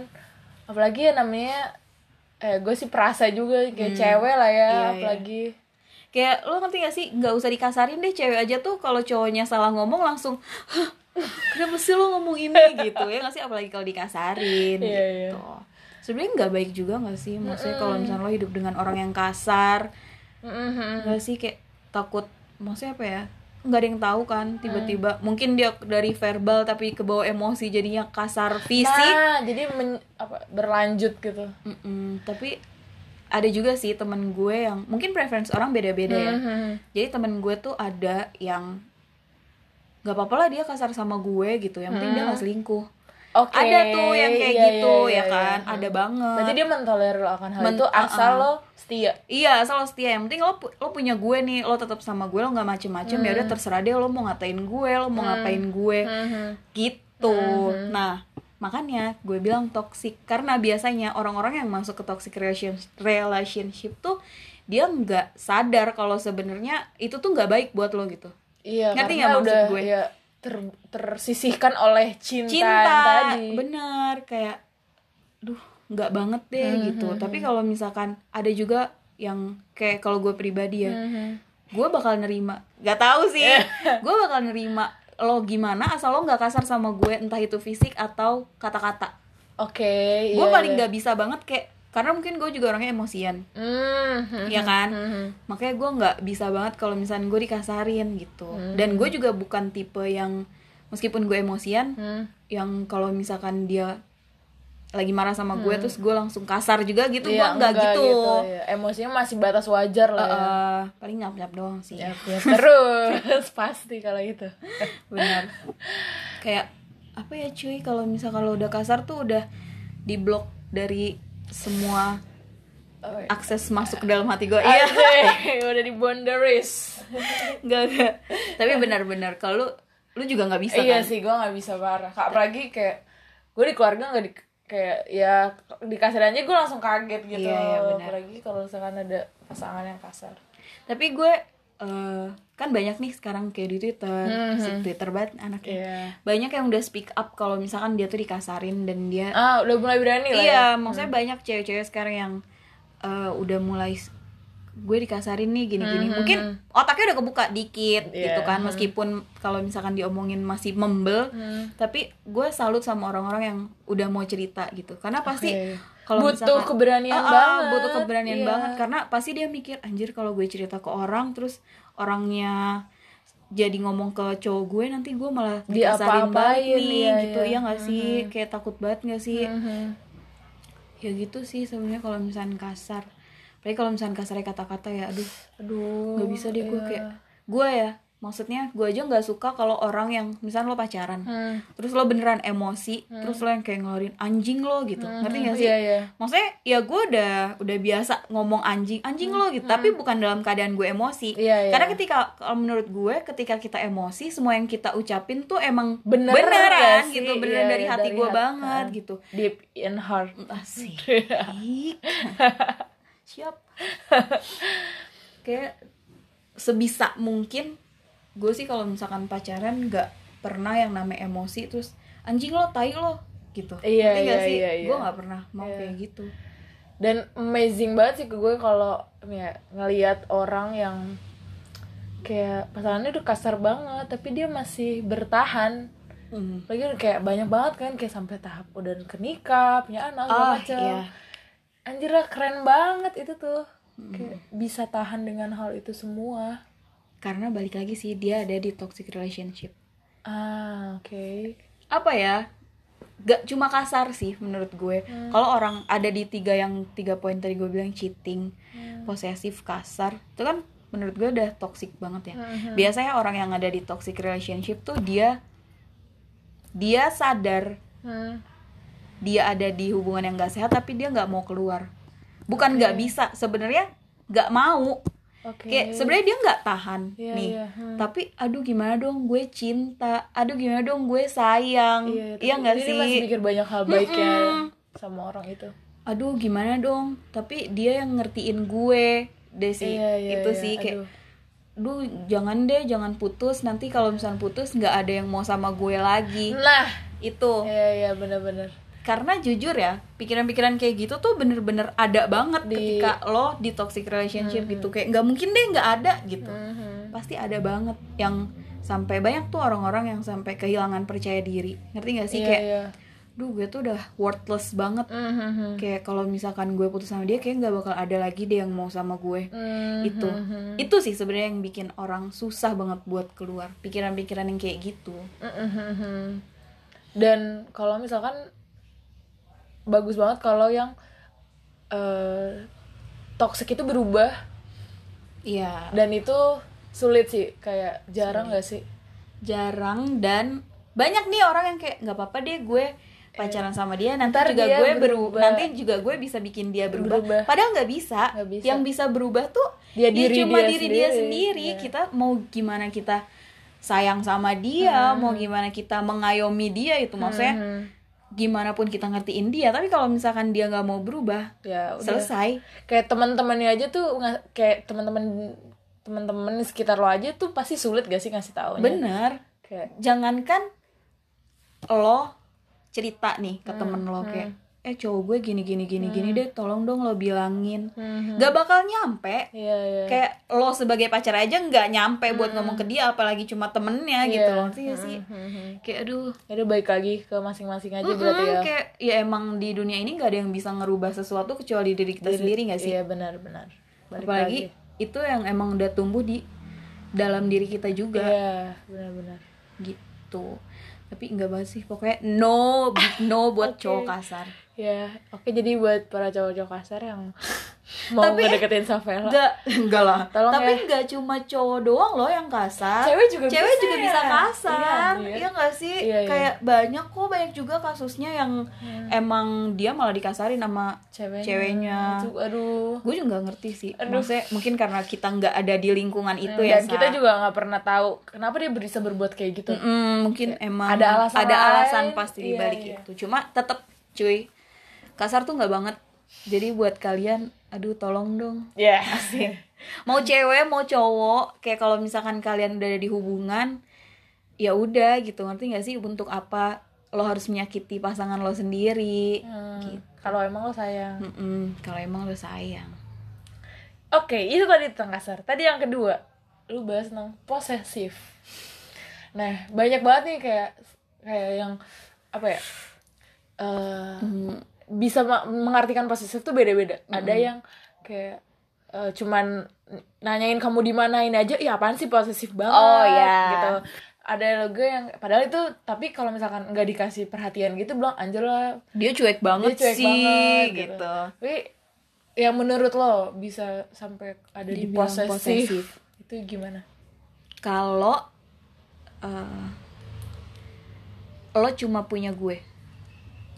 apalagi ya namanya eh gue sih perasa juga kayak Hmm. cewek lah ya Iya, iya. Kayak lo ngerti gak sih? Nggak usah dikasarin deh cewek aja tuh kalau cowoknya salah ngomong langsung "Hah, kenapa sih lo ngomong ini? Gitu ya nggak sih? Apalagi kalau dikasarin Iya, gitu. Sebenarnya nggak baik juga nggak sih? Maksudnya kalau misalnya lo hidup dengan orang yang kasar nggak sih? Kayak takut maksudnya apa ya? Nggak ada yang tahu kan tiba-tiba. Mungkin dia dari verbal tapi kebawa emosi jadinya kasar fisik. Nah jadi men- apa berlanjut gitu. Mm-mm, tapi ada juga sih temen gue yang mungkin preference orang beda-beda ya. Mhm. jadi temen gue tuh ada yang nggak apa-apa lah dia kasar sama gue gitu. Yang penting dia nggak selingkuh. Oke. ada tuh yang kayak iya, gitu iya, ya iya, kan? Iya. ada banget. Berarti dia mentolerir akan hal Men- itu asal uh-uh. lo setia. iya asal lo setia. Yang penting lo lo punya gue nih. Lo tetap sama gue lo nggak macem-macem. Ya udah terserah deh lo mau ngatain gue lo mau ngapain gue. Gitu. Nah makanya gue bilang toxic karena biasanya orang-orang yang masuk ke toxic relation- relationship tuh dia nggak sadar kalau sebenarnya itu tuh nggak baik buat lo gitu Iya, Ngerti karena nggak maksud udah gue? ya ter- tersisihkan oleh cinta, cinta tadi. bener kayak duh nggak banget deh gitu tapi kalau misalkan ada juga yang kayak kalau gue pribadi ya Mhm. gue bakal nerima nggak tahu sih gue bakal nerima lo gimana asal lo nggak kasar sama gue entah itu fisik atau kata-kata Oke, gue iya, paling iya. nggak bisa banget kayak karena mungkin gue juga orangnya emosian Mhm. ya kan Mhm. makanya gue nggak bisa banget kalau misalnya gue dikasarin gitu dan gue juga bukan tipe yang meskipun gue emosian Mhm. yang kalau misalkan dia lagi marah sama gue terus gue langsung kasar juga gitu Iya, gue nggak gitu, iya. Emosinya masih batas wajar lah ya. Eh, paling nyap nyap doang sih Ya, ya, terus pasti kalau itu. benar kayak apa ya cuy kalau misal kalau udah kasar tuh udah diblok dari semua Oh, iya. akses masuk ke dalam hati gue iya udah di boundaries Enggak, enggak. Tapi benar-benar kalau lu, lu juga nggak bisa iya kan? sih gue nggak bisa parah Kak, apalagi kayak gue di keluarga nggak di kayak ya di aja gue langsung kaget gitu Iya, iya, apalagi kalau misalkan ada pasangan yang kasar Tapi gue eh, kan banyak nih sekarang kayak di Twitter, Mhm. si Twitter banget anaknya. Iya. Banyak yang udah speak up kalau misalkan dia tuh dikasarin dan dia ah udah mulai berani lah Iya, ya maksudnya banyak cewek-cewek sekarang yang eh, udah mulai gue dikasarin nih gini-gini. Mungkin otaknya udah kebuka dikit Iya. gitu kan meskipun kalau misalkan diomongin masih membel, Hmm. tapi gue salut sama orang-orang yang udah mau cerita gitu. Karena pasti Oke. kalau Butuh misalkan- keberanian ah, banget. butuh keberanian Iya. banget karena pasti dia mikir anjir kalau gue cerita ke orang terus orangnya jadi ngomong ke cowok gue nanti gue malah dikasarin banget nih iya, gitu iya. ya nggak sih kayak takut banget nggak sih Mhm. ya gitu sih sebenarnya kalau misalnya kasar apalagi kalau misalnya kasarnya kata-kata ya aduh aduh nggak bisa deh gue iya. kayak gue ya maksudnya gue aja nggak suka kalau orang yang misalnya lo pacaran Hmm. terus lo beneran emosi terus lo yang kayak ngeluarin anjing lo gitu ngerti gak sih iya iya maksudnya ya gue udah udah biasa ngomong anjing anjing lo gitu tapi bukan dalam keadaan gue emosi Iya, iya. karena ketika kalau menurut gue ketika kita emosi semua yang kita ucapin tuh emang Bener beneran gak sih? gitu beneran Iya, dari iya, hati dari gue hati. banget gitu deep in heart asik. siap kayak sebisa mungkin gue sih kalau misalkan pacaran nggak pernah yang namanya emosi terus anjing lo tai lo gitu Iya, iya, sih iya, iya. gue nggak pernah mau Iya. kayak gitu dan amazing banget sih ke gue kalau ya ngelihat orang yang kayak pasangannya udah kasar banget tapi dia masih bertahan Hmm. lagi kayak banyak banget kan kayak sampai tahap udah ke nikah punya anak segala Ah, macam iya. Anjir lah keren banget itu tuh. Hmm. kayak bisa tahan dengan hal itu semua. Karena balik lagi sih dia ada di toxic relationship. Ah oke. Apa ya? Gak cuma kasar sih menurut gue. Kalau orang ada di tiga yang tiga poin tadi gue bilang cheating posesif kasar itu kan menurut gue udah toxic banget ya. Biasanya orang yang ada di toxic relationship tuh dia dia sadar Hmm. Dia ada di hubungan yang gak sehat tapi dia nggak mau keluar. Bukan nggak bisa sebenarnya nggak mau. Oke. Kayak sebenarnya dia nggak tahan Iya, nih. iya, hmm. tapi aduh gimana dong gue cinta. Aduh gimana dong gue sayang. Iya iya tapi nggak sih masih mikir banyak hal baiknya Mm-mm. sama orang itu. Aduh gimana dong? Tapi dia yang ngertiin gue. Deh sih Iya, iya, itu iya. sih kayak Aduh. duh jangan deh jangan putus. Nanti kalau misalnya putus nggak ada yang mau sama gue lagi. Nah itu. Iya iya benar-benar karena jujur ya pikiran-pikiran kayak gitu tuh bener-bener ada banget Di- ketika lo di toxic relationship gitu kayak nggak mungkin deh nggak ada gitu Mhm. pasti ada banget yang sampai banyak tuh orang-orang yang sampai kehilangan percaya diri ngerti gak sih Iya, kayak iya. duh gue tuh udah worthless banget Mhm. kayak kalau misalkan gue putus sama dia kayak nggak bakal ada lagi deh yang mau sama gue Mhm. itu itu sih sebenarnya yang bikin orang susah banget buat keluar pikiran-pikiran yang kayak gitu Mhm. dan kalau misalkan bagus banget kalau yang eh toxic itu berubah iya dan itu sulit sih kayak jarang gak sih jarang dan banyak nih orang yang kayak nggak apa-apa deh gue pacaran sama dia nanti Ntar juga dia gue berubah. berubah nanti juga gue bisa bikin dia berubah, Berubah. padahal nggak bisa. Bisa. yang bisa berubah tuh Dia ya diri cuma dia diri dia sendiri. sendiri Iya. kita mau gimana kita sayang sama dia Hmm. mau gimana kita mengayomi dia itu maksudnya Mhm. Gimana pun kita ngertiin dia tapi kalau misalkan dia nggak mau berubah ya udah. selesai. Kayak teman-temannya aja tuh kayak teman-teman teman-teman sekitar lo aja tuh pasti sulit gak sih ngasih taunya? Bener. Kayak jangankan lo cerita nih ke temen Hmm, lo kayak eh cowok gue gini gini gini gini deh tolong dong lo bilangin. Mhm. gak bakal nyampe. Iya iya. Kayak lo sebagai pacar aja nggak nyampe buat ngomong ke dia apalagi cuma temennya gitu Iya. loh Ngerti gak sih Mhm. kayak aduh. Udah baik lagi ke masing-masing aja berarti mm, ya. kayak ya emang di dunia ini nggak ada yang bisa ngerubah sesuatu kecuali diri kita sendiri gak sih? iya benar-benar apalagi lagi. itu yang emang udah tumbuh di dalam diri kita juga. Iya benar-benar gitu. Tapi enggak banget sih pokoknya no no buat cowok kasar Ya, oke jadi buat para cowok-cowok kasar yang mau Tapi- ngedeketin Savela. Enggak, enggak lah. Tolong Tapi ya. enggak cuma cowok doang loh yang kasar. Cewek juga Cewek bisa juga ya? bisa Iya, kasar. anjir. Iya enggak sih? Iya, iya. Kayak banyak kok banyak juga kasusnya yang emang dia malah dikasarin sama Ceweknya. ceweknya. Itu, aduh. Gue juga nggak ngerti sih. Aduh. Maksudnya mungkin karena kita nggak ada di lingkungan itu Hmm, ya. Dan Sa. kita juga nggak pernah tahu kenapa dia bisa berbuat kayak gitu. Mm-mm, mungkin emang ada alasan ada alasan lain. pasti Iya, balik iya. itu. Cuma tetep cuy kasar tuh nggak banget. Jadi buat kalian, aduh tolong dong. Ya. Mau cewek mau cowok, kayak kalau misalkan kalian udah ada di hubungan, ya udah gitu. Ngerti nggak sih untuk apa lo harus menyakiti pasangan lo sendiri? Hmm, Gitu. Kalau emang lo sayang. Mm-mm, kalau emang lo sayang. Oke, itu tadi tentang kasar. Tadi yang kedua, lu bahas tentang posesif. Nah, banyak banget nih kayak kayak yang apa ya? eh bisa mengartikan posesif tuh beda-beda. Ada yang kayak eh, cuman nanyain kamu di mana ini aja, ya apaan sih posesif banget Oh, ya. gitu. Ada juga yang padahal itu tapi kalau misalkan nggak dikasih perhatian gitu bilang anjir lah Dia cuek banget dia cuek sih, banget gitu. Tapi yang menurut lo bisa sampai ada di posesif, posesif. itu gimana? Kalau eh, lo cuma punya gue,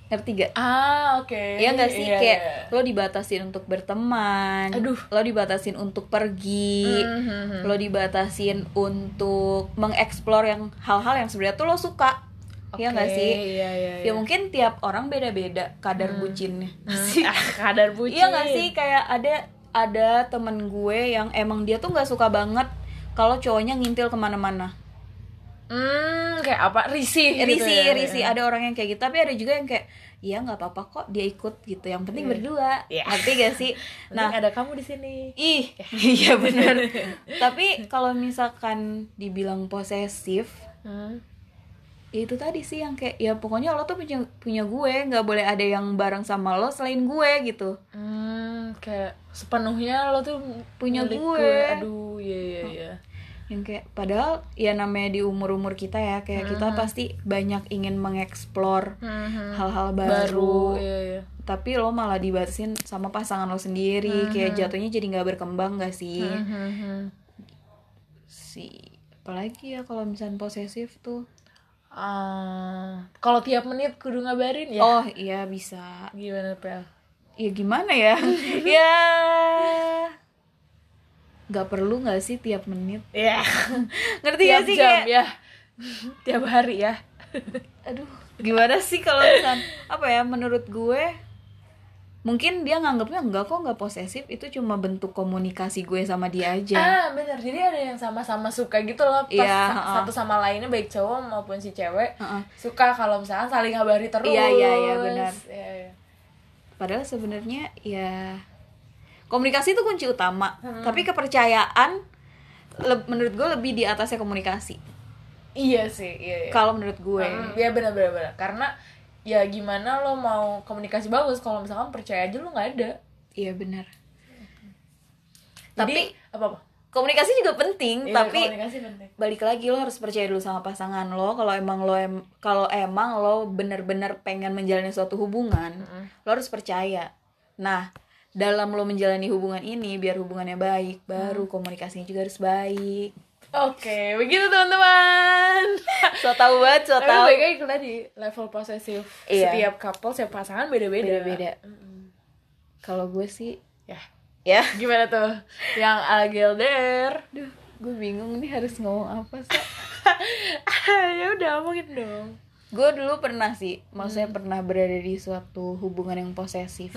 ngerti gak? Ah oke. Iya gak sih Iya, kayak iya. lo dibatasin untuk berteman, Aduh. lo dibatasin untuk pergi, Mhm. lo dibatasin untuk mengeksplor yang hal-hal yang sebenarnya tuh lo suka, Iya gak Oke, sih? Iya iya. Ya mungkin tiap orang beda-beda kadar bucinnya. Hmm, ah, kadar bucin. Iya gak sih kayak ada ada temen gue yang emang dia tuh nggak suka banget kalau cowoknya ngintil ke mana-mana. Hmm, kayak apa? Risih. gitu Risi, ya. risi. Ada orang yang kayak gitu, tapi ada juga yang kayak, iya nggak apa-apa kok dia ikut gitu. Yang penting berdua. Iya. Ngerti gak sih? Nah, ada kamu di sini. ih, iya bener. tapi kalau misalkan dibilang posesif, Hmm. ya itu tadi sih yang kayak, ya pokoknya lo tuh punya punya gue, nggak boleh ada yang bareng sama lo selain gue gitu. Hmm, kayak sepenuhnya lo tuh Punya milik gue. Aduh, iya iya iya. Yang kayak padahal ya namanya di umur umur kita ya kayak kita pasti banyak ingin mengeksplor Mhm. hal-hal Baru, baru, iya iya. tapi lo malah dibatasin sama pasangan lo sendiri kayak jatuhnya jadi nggak berkembang gak sih Mhm. si apalagi ya kalau misalnya posesif tuh Ah, kalau tiap menit kudu ngabarin ya. oh iya bisa Gimana, Pel? ya gimana ya ya nggak perlu nggak sih tiap menit Ya. ngerti tiap gak sih jam kayak ya. tiap hari ya. aduh gimana sih kalau misalnya apa ya menurut gue mungkin dia nganggapnya enggak kok nggak posesif itu cuma bentuk komunikasi gue sama dia aja Ah, bener. Jadi ada yang sama-sama suka gitu loh. Pas Iya, sa- heeh. satu sama lainnya baik cowok maupun si cewek Heeh. suka kalau misalkan saling ngabari terus. Iya, iya, iya, benar. Iya, iya. padahal sebenarnya ya komunikasi itu kunci utama tapi kepercayaan le- menurut gue lebih di atasnya komunikasi Iya sih, iya. iya. kalau menurut gue Hmm, Iya benar benar benar. Karena ya gimana lo mau komunikasi bagus kalau misalkan percaya aja lo nggak ada. iya benar Tapi apa apa? komunikasi juga penting Iya, tapi komunikasi penting. balik lagi lo harus percaya dulu sama pasangan lo kalau emang lo em kalau emang lo bener-bener pengen menjalani suatu hubungan lo harus percaya nah dalam lo menjalani hubungan ini biar hubungannya baik baru komunikasinya juga harus baik Oke, begitu teman-teman. so tau banget so Tapi tau baik lagi tadi level posesif Iya. setiap couple, setiap pasangan beda-beda. beda-beda kalau gue sih Ya, ya gimana tuh? Yang Algelder. Duh, gue bingung nih harus ngomong apa sih ya udah omongin dong. gue dulu pernah sih maksudnya pernah berada di suatu hubungan yang posesif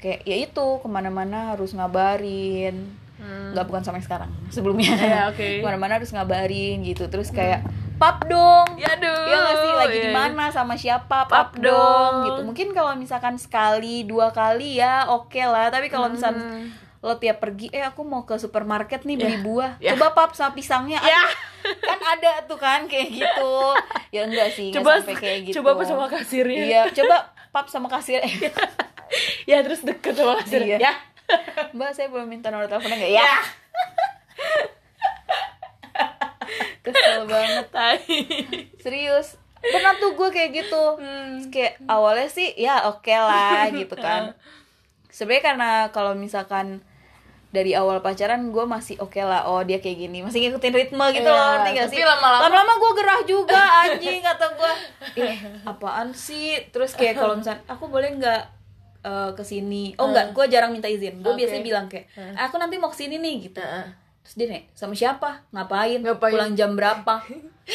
kayak ya itu ke mana-mana harus ngabarin Hmm. nggak bukan sama yang sekarang sebelumnya Iya, oke. ke mana-mana harus ngabarin gitu terus kayak pap dong Ya aduh. ya nggak sih lagi Iya. di mana sama siapa Pap pap, dong. dong gitu mungkin kalau misalkan sekali dua kali ya oke lah tapi kalau misalkan Hmm. lo tiap pergi eh aku mau ke supermarket nih beli Ya. buah Ya. coba pap sama pisangnya Ya. Aduh, kan ada tuh kan kayak gitu ya enggak sih Coba sampai kayak gitu coba sama kasirnya. iya coba pap sama kasir eh, ya terus deket sama kasirnya. Iya. Ya. mbak saya belum minta nomor teleponnya nggak? Ya. Kesel banget. Serius. Pernah tuh gue kayak gitu. Hmm. kayak awalnya sih ya oke lah gitu kan. Sebenarnya karena kalau misalkan dari awal pacaran gue masih oke lah. Oh dia kayak gini. Masih ngikutin ritme gitu Iya, loh ngerti gak sih? lama-lama- lama-lama gue gerah juga anjing kata gue eh apaan sih? Terus kayak kalau misalnya aku boleh nggak eh, ke sini oh enggak gue jarang minta izin. Gue Oke. biasanya bilang kayak aku nanti mau ke sini nih gitu. Heeh. terus dia nih sama siapa? Ngapain, Ngapain? pulang jam berapa?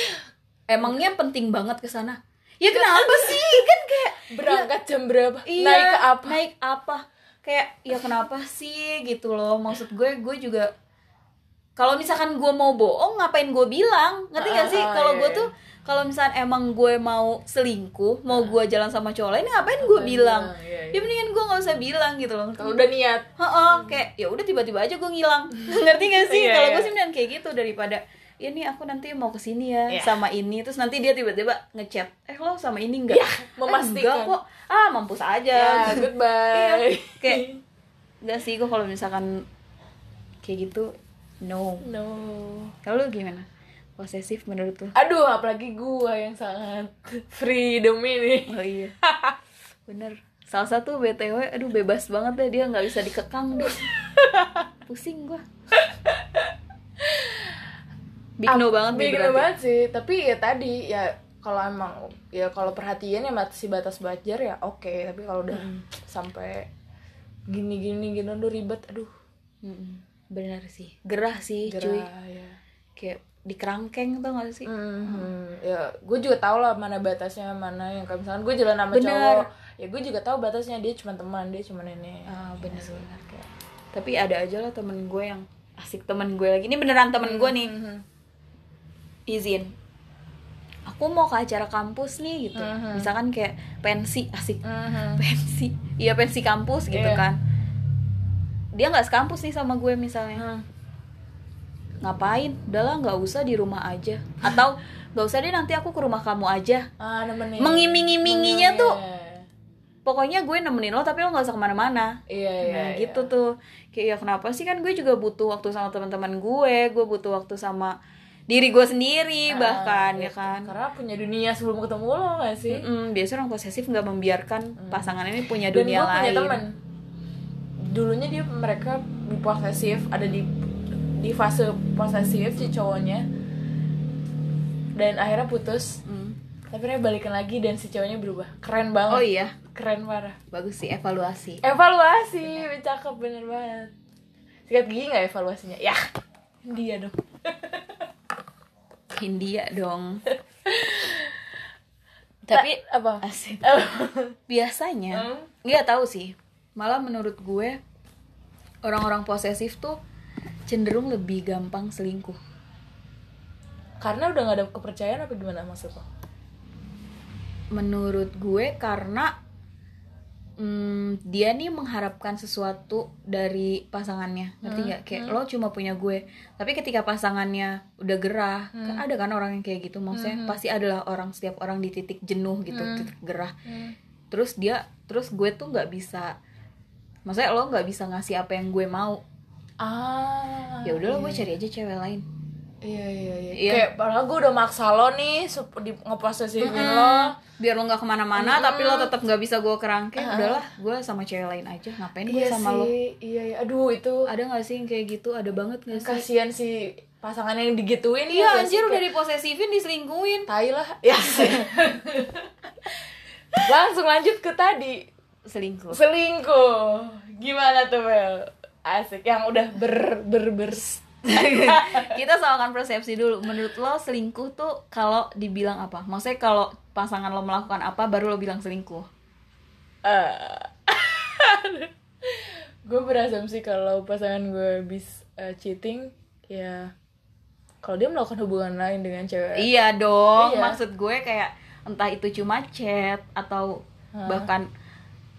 Emangnya penting banget ke sana? Ya kenapa sih? Kan kayak berangkat jam berapa? Iya, naik ke apa? naik apa? Kayak ya kenapa sih? gitu loh. Maksud gue gue juga kalau misalkan gue mau bohong ngapain gue bilang? Ngerti gak sih? Ah, kalau iya, gue iya. tuh kalau misalkan emang gue mau selingkuh mau gue jalan sama cowok lain ngapain gue bilang? iya, iya. ya mendingan gue nggak usah bilang gitu loh. Kalau udah niat. Heeh, kayak ya udah tiba-tiba aja gue ngilang. Ngerti gak sih? Iya, kalau iya. gue sih mendingan kayak gitu daripada ya nih aku nanti mau ke sini ya Iya. sama ini. Terus nanti dia tiba-tiba ngechat eh lo sama ini enggak Iya, memastikan. enggak kok. Ah mampus aja. Ya Iya, goodbye kayak enggak sih gue kalau misalkan kayak gitu no. No. Kalau gimana posesif menurut lu? Aduh apalagi gua yang sangat freedom ini. Oh iya. Bener. Salah satu btw aduh bebas banget deh dia nggak bisa dikekang deh. Pusing gua. Big no banget Big no banget sih. Tapi ya tadi ya kalau emang ya kalau perhatian ya masih batas wajar ya oke. Tapi kalau udah sampai gini gini gini udah ribet aduh. Mm-mm. bener sih. Gerah sih cuy. gerah ya. Kayak di kerangkeng tau gak sih Mhm. ya gue juga tau lah mana batasnya mana yang kayak misalkan gue jalan sama Bener. cowok ya gue juga tahu batasnya dia cuma teman dia cuma ini ah bener bener kayak tapi ada aja lah temen gue yang asik temen gue lagi ini beneran temen gue nih Mhm. izin aku mau ke acara kampus nih gitu Mhm. misalkan kayak pensi asik Mhm. pensi iya pensi kampus gitu Iya. kan dia nggak sekampus nih sama gue misalnya Mhm. Ngapain? Udahlah nggak usah di rumah aja. Atau nggak usah deh nanti aku ke rumah kamu aja. Ah nemenin. Mengiming-iminginya tuh. Iya. pokoknya gue nemenin lo tapi lo nggak usah ke mana-mana. Iya iya nah iya. gitu tuh. Kayak ya kenapa sih? Kan gue juga butuh waktu sama teman-teman gue. Gue butuh waktu sama diri gue sendiri Ah, bahkan ya gitu. kan? Karena punya dunia sebelum ketemu lo gak sih? Mm-mm, biasanya orang posesif nggak membiarkan pasangan ini punya dan dunia gue punya temen. Dulunya dia mereka posesif ada di di fase posesif si cowoknya. Dan akhirnya putus. Mm. tapi akhirnya balikan lagi dan si cowoknya berubah. Keren banget. Oh iya. Keren parah. Bagus sih evaluasi. Evaluasi cakep bener banget. Sikat gigi nggak evaluasinya? Ya dia dong. India dong. Tapi apa? asik. Biasanya Hmm? nggak tahu sih. Malah menurut gue orang-orang posesif tuh cenderung lebih gampang selingkuh. Karena udah nggak ada kepercayaan apa gimana maksud lo? Menurut gue karena hmm, dia nih mengharapkan sesuatu dari pasangannya. Ngerti nggak? Kayak lo cuma punya gue. Tapi ketika pasangannya udah gerah kan ada kan orang yang kayak gitu. Maksudnya pasti adalah orang setiap orang di titik jenuh gitu titik gerah. Terus dia terus gue tuh nggak bisa maksudnya lo nggak bisa ngasih apa yang gue mau ah ya udahlah gue cari aja cewek lain. Iya iya iya. Iya. kayak padahal gue udah maksa lo nih di ngeposesifin lo. Biar lo nggak ke mana-mana tapi lo tetap nggak bisa gue kerangkeng. Udahlah gue sama cewek lain aja. Ngapain gue iya sama lo? sih. Iya iya. Aduh itu ada nggak sih yang kayak gitu? Ada banget nggak sih? Kasihan si pasangan yang digituin. Iya ya anjir udah diposesifin diselingkuhin. Tai lah. Ya langsung lanjut ke tadi. Selingkuh. Selingkuh. Gimana tuh Bel asik yang udah ber ber ber. Kita soalkan persepsi dulu. Menurut lo selingkuh tuh kalau dibilang apa? Maksudnya kalau pasangan lo melakukan apa baru lo bilang selingkuh? Gue berasumsi kalau pasangan gue habis eh, cheating ya kalau dia melakukan hubungan lain dengan cewek. Iya dong Iya. maksud gue kayak entah itu cuma chat atau bahkan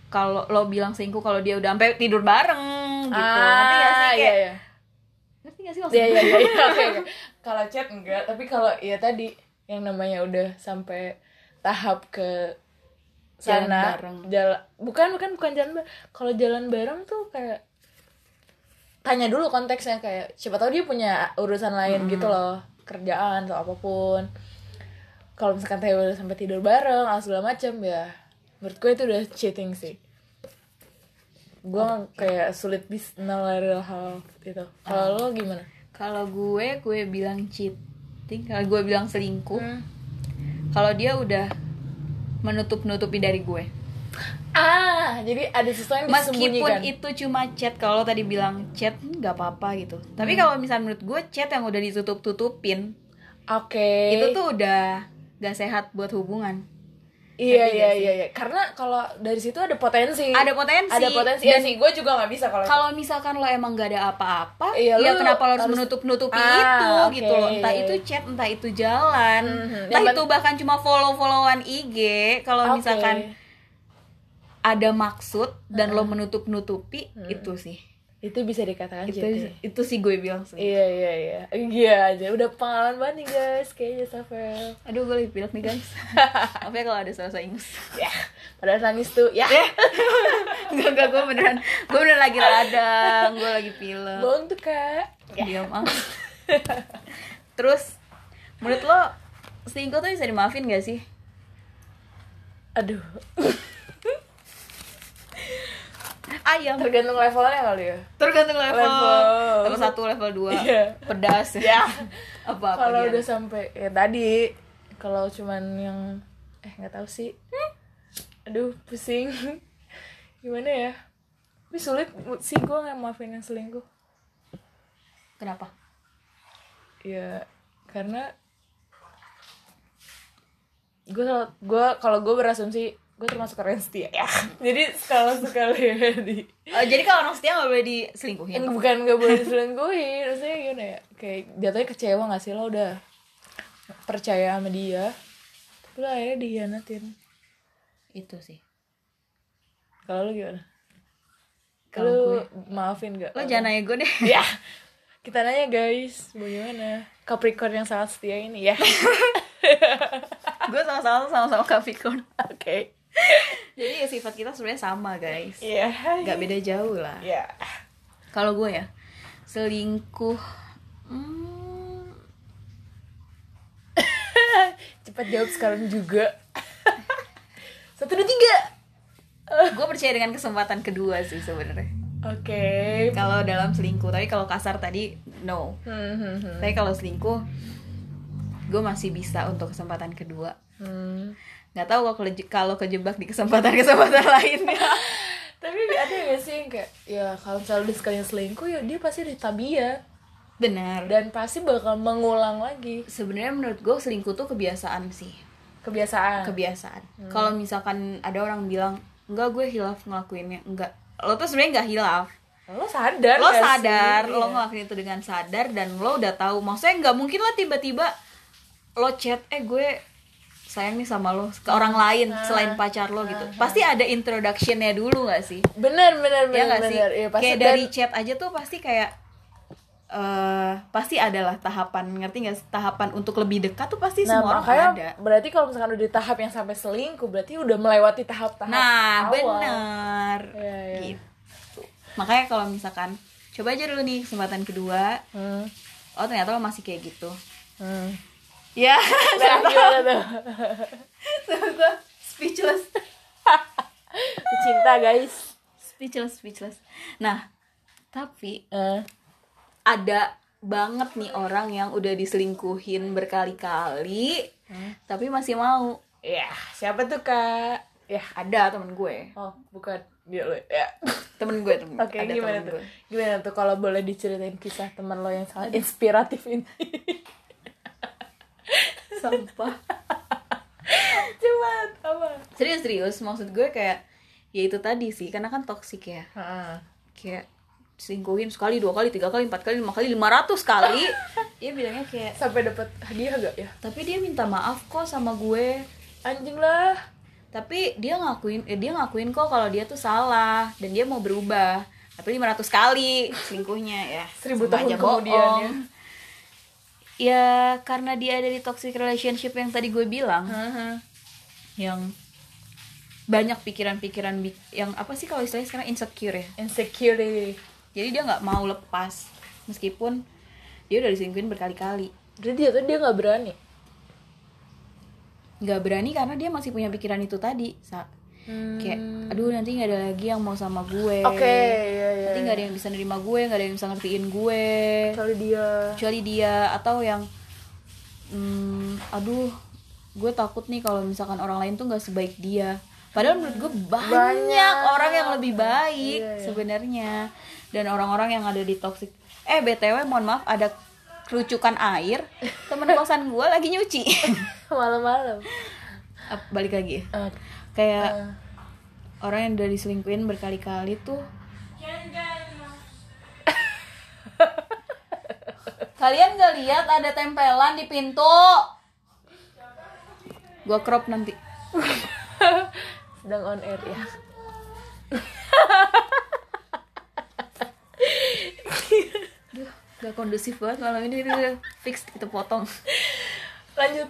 kalau lo bilang selingkuh kalau dia udah sampai tidur bareng gitu ngerti gak sih Ah, kayak iya, iya. ngerti gak sih maksud Iya iya iya iya. Kalau chat enggak, tapi kalau ya tadi yang namanya udah sampai tahap ke Jalan sana bareng. jalan bukan bukan bukan jalan bareng. Kalau jalan bareng tuh kayak tanya dulu konteksnya kayak siapa tahu dia punya urusan lain gitu loh, kerjaan atau apa pun. kalau misalkan kayak udah sampai tidur bareng atau segala macam ya menurut gue itu udah cheating sih gue kayak sulit bis menilai hal itu kalau lo gimana Kalau gue, gue bilang cheating. Kalau gue bilang selingkuh. Hmm. Kalau dia udah menutup-nutupi dari gue. ah jadi ada sesuatu yang Meskipun disembunyikan itu cuma chat, kalau tadi bilang chat nggak apa-apa gitu. Tapi Hmm. kalau misalnya menurut gue chat yang udah ditutup-tutupin, oke itu tuh udah gak sehat buat hubungan. Iya iya iya iya karena kalau dari situ ada potensi Ada potensi. ada potensi Dan ya sih gue juga nggak bisa kalau kalau misalkan lo emang gak ada apa-apa, Iya, ya kenapa lo harus menutup-nutupi Ah, itu oke, gitu loh. Entah iya, itu iya. chat, entah itu jalan, Mhm. entah Yang itu bahkan cuma follow-followan IG. Kalau Oke. misalkan ada maksud dan Hmm. lo menutup-nutupi itu sih. Itu bisa dikatakan Itu cheating itu sih gue bilang sih. Iya iya iya Iya aja Udah pengalaman banget nih guys Kayaknya Safel Aduh gue lagi pilek nih guys. Apa ya kalau ada bahasa Inggris? Ya Padahal nangis tuh Ya Enggak enggak gue beneran gue beneran lagi radang, gue lagi pilek. Bohong tuh kak Diam ah. Terus menurut lo selingkuh tuh bisa dimaafin gak sih? Aduh Ayam. Tergantung levelnya kali ya Tergantung level. Level. Level 1, level 2. Iya. Pedas Ya Apa apa Kalau udah sampai Ya tadi Kalau cuman yang Eh nggak tahu sih Aduh pusing Gimana ya Tapi sulit sih gue nggak maafin yang selingkuh Kenapa? ya karena gue gue kalau gue berasumsi gue termasuk orang setia. Ya. Jadi sekali sekali di Oh, jadi kalau orang setia gak boleh diselingkuhin? bukan gak boleh diselingkuhin. Maksudnya gimana ya? Kayak jatuhnya kecewa gak sih? Lo udah percaya sama dia. Tapi lo akhirnya dihianatin. Itu sih. kalau lo gimana? Kalau gue- maafin gak Lo jangan nanya gue deh. ya. Kita nanya guys. Bagaimana? Capricorn yang sangat setia ini ya. Gue sama-sama sama-sama Capricorn. oke Jadi ya sifat kita sebenarnya sama guys. Iya. Gak beda jauh lah. Iya. Kalau gue ya selingkuh. Hmm, Cepat jawab sekarang juga. Satu dua tiga. gue percaya dengan kesempatan kedua sih sebenarnya. Oke. Kalau dalam selingkuh, tapi kalau kasar tadi no. Hmm, hmm, hmm. Tapi kalau selingkuh, gue masih bisa untuk kesempatan kedua. Hmm. Nggak tahu kalau kalau kejebak di kesempatan-kesempatan lainnya. Tapi ada gak sih yang kayak ya kalau misalnya dia sekalian selingkuh ya dia pasti ditabia Benar. dan pasti bakal mengulang lagi Sebenarnya menurut gue selingkuh tuh kebiasaan sih. kebiasaan. Kebiasaan. Kalau misalkan ada orang bilang, enggak gue hilaf ngelakuinnya, enggak. Lo tuh sebenarnya nggak hilaf. lo sadar lo gak sih? sadar lo Iya. ngelakuin itu dengan sadar dan lo udah tahu maksudnya nggak mungkin lah tiba-tiba lo chat eh gue sayang nih sama lo ke orang lain Ah. selain pacar lo gitu pasti ada introductionnya dulu nggak sih bener bener ya bener nggak sih bener. Iya, pasti kayak dan- dari chat aja tuh pasti kayak eh pasti adalah tahapan ngerti nggak sih? tahapan untuk lebih dekat tuh pasti Nah, semua orang ada berarti kalau misalkan udah di tahap yang sampai selingkuh berarti udah melewati tahap-tahap nah awal. bener Iya, iya. gitu makanya kalau misalkan coba aja dulu nih kesempatan kedua Hmm. oh ternyata lo masih kayak gitu Hmm. Ya Nah, gimana tuh? gue speechless Cinta guys. speechless speechless nah tapi Eh, ada banget nih orang yang udah diselingkuhin berkali-kali tapi masih mau ya, siapa tuh kak? Ya, ada temen gue oh bukan dia lo ya. temen gue temen Oke, ada gimana temen tuh? gue Gimana tuh kalau boleh diceritain kisah teman lo yang sangat inspiratif ini? sampah Coba apa? serius serius maksud gue kayak ya itu tadi sih karena kan toksik ya Heeh. kayak selingkuhin sekali dua kali tiga kali empat kali lima kali lima ratus kali dia bilangnya kayak Sampai dapat hadiah gak ya? tapi dia minta maaf kok sama gue Anjing lah. tapi dia ngakuin eh, dia ngakuin kok kalau dia tuh salah dan dia mau berubah tapi 500 kali selingkuhnya ya Seribu tahun aja kemudian bohong. ya. Ya karena dia ada di toxic relationship yang tadi gue bilang Heeh. yang banyak pikiran-pikiran yang apa sih kalau istilahnya sekarang insecure ya Insecurity. jadi dia nggak mau lepas meskipun dia udah diselingkuhin berkali-kali Berarti dia tuh dia nggak berani. nggak berani karena dia masih punya pikiran itu tadi sa kayak aduh nanti nggak ada lagi yang mau sama gue Hmm. Oke, iya iya. nanti nggak ada yang bisa nerima gue nggak ada yang bisa ngertiin gue Kecuali dia. kecuali dia atau yang hmm, aduh gue takut nih kalau misalkan orang lain tuh nggak sebaik dia padahal menurut gue banyak, Banyak. orang yang lebih baik Iya, iya. sebenarnya dan orang-orang yang ada di toxic eh btw mohon maaf ada kerucukan air temen kosan gue lagi nyuci Malam-malam. Balik lagi Eh, kayak eh, orang yang udah diselingkuhin berkali-kali tuh. Kalian gak lihat ada tempelan di pintu? Gua crop nanti. Sedang on air ya. gak kondusif banget malam ini fix kita potong. Lanjut.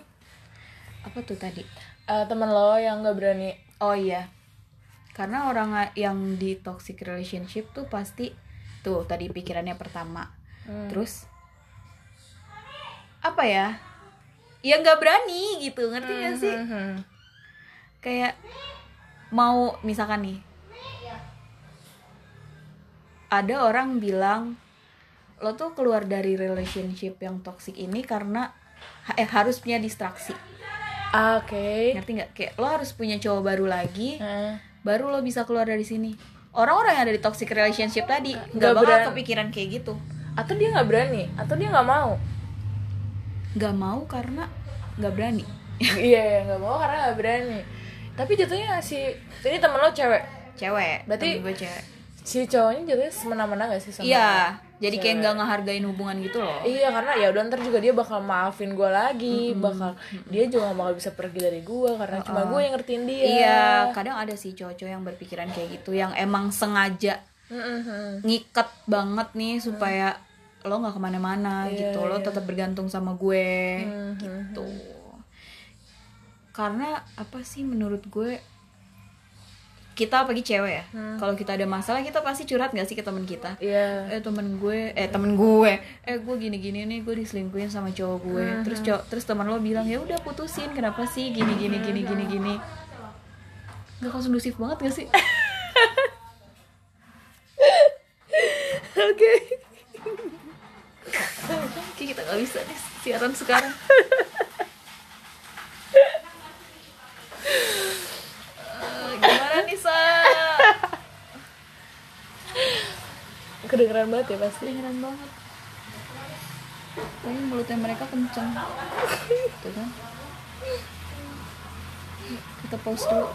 apa tuh tadi Eh, temen lo yang nggak berani. oh iya karena orang yang di toxic relationship tuh pasti tuh tadi pikirannya pertama Hmm. terus apa ya ya nggak berani gitu ngerti gak sih Mhm. kayak mau misalkan nih ada orang bilang lo tuh keluar dari relationship yang toxic ini karena eh, harus punya distraksi Ah, Oke. ngerti nggak kayak lo harus punya cowok baru lagi Eh, baru lo bisa keluar dari sini orang-orang yang ada di toxic relationship tadi Nggak bakal berani. kepikiran kayak gitu Atau dia nggak berani? Atau dia nggak mau? nggak mau karena nggak berani iya, iya, nggak mau karena nggak berani. Tapi jatuhnya si ini temen lo cewek. cewek Berarti- gue cewek Si cowoknya jatuhnya semena-mena gak sih sama iya jadi kayak nggak ngehargain hubungan gitu loh Iya karena ya udah ntar juga dia bakal maafin gue lagi, bakal dia juga bakal bisa pergi dari gue karena cuma gue yang ngertiin dia. Iya, kadang ada sih cowok-cowok yang berpikiran kayak gitu, yang emang sengaja Mm-mm. ngikat banget nih supaya lo nggak ke mana-mana Iya, gitu, lo iya. tetap bergantung sama gue Mhm. gitu. Karena apa sih menurut gue kita apalagi cewek ya, kalau kita ada masalah kita pasti curhat nggak sih ke temen kita? Iya. eh temen gue eh temen gue. Eh gue gini gini nih gue diselingkuhin sama cowok gue. Terus cowok terus teman lo bilang ya udah putusin kenapa sih gini gini gini gini gini? Nggak kondusif banget gak sih? Oke. Oke, kita nggak bisa nih siaran sekarang Eh, gimana nih sa Kedengeran banget ya pasti. kedengeran banget. Tapi mulutnya mereka kenceng. Tuh kan. Kita pause dulu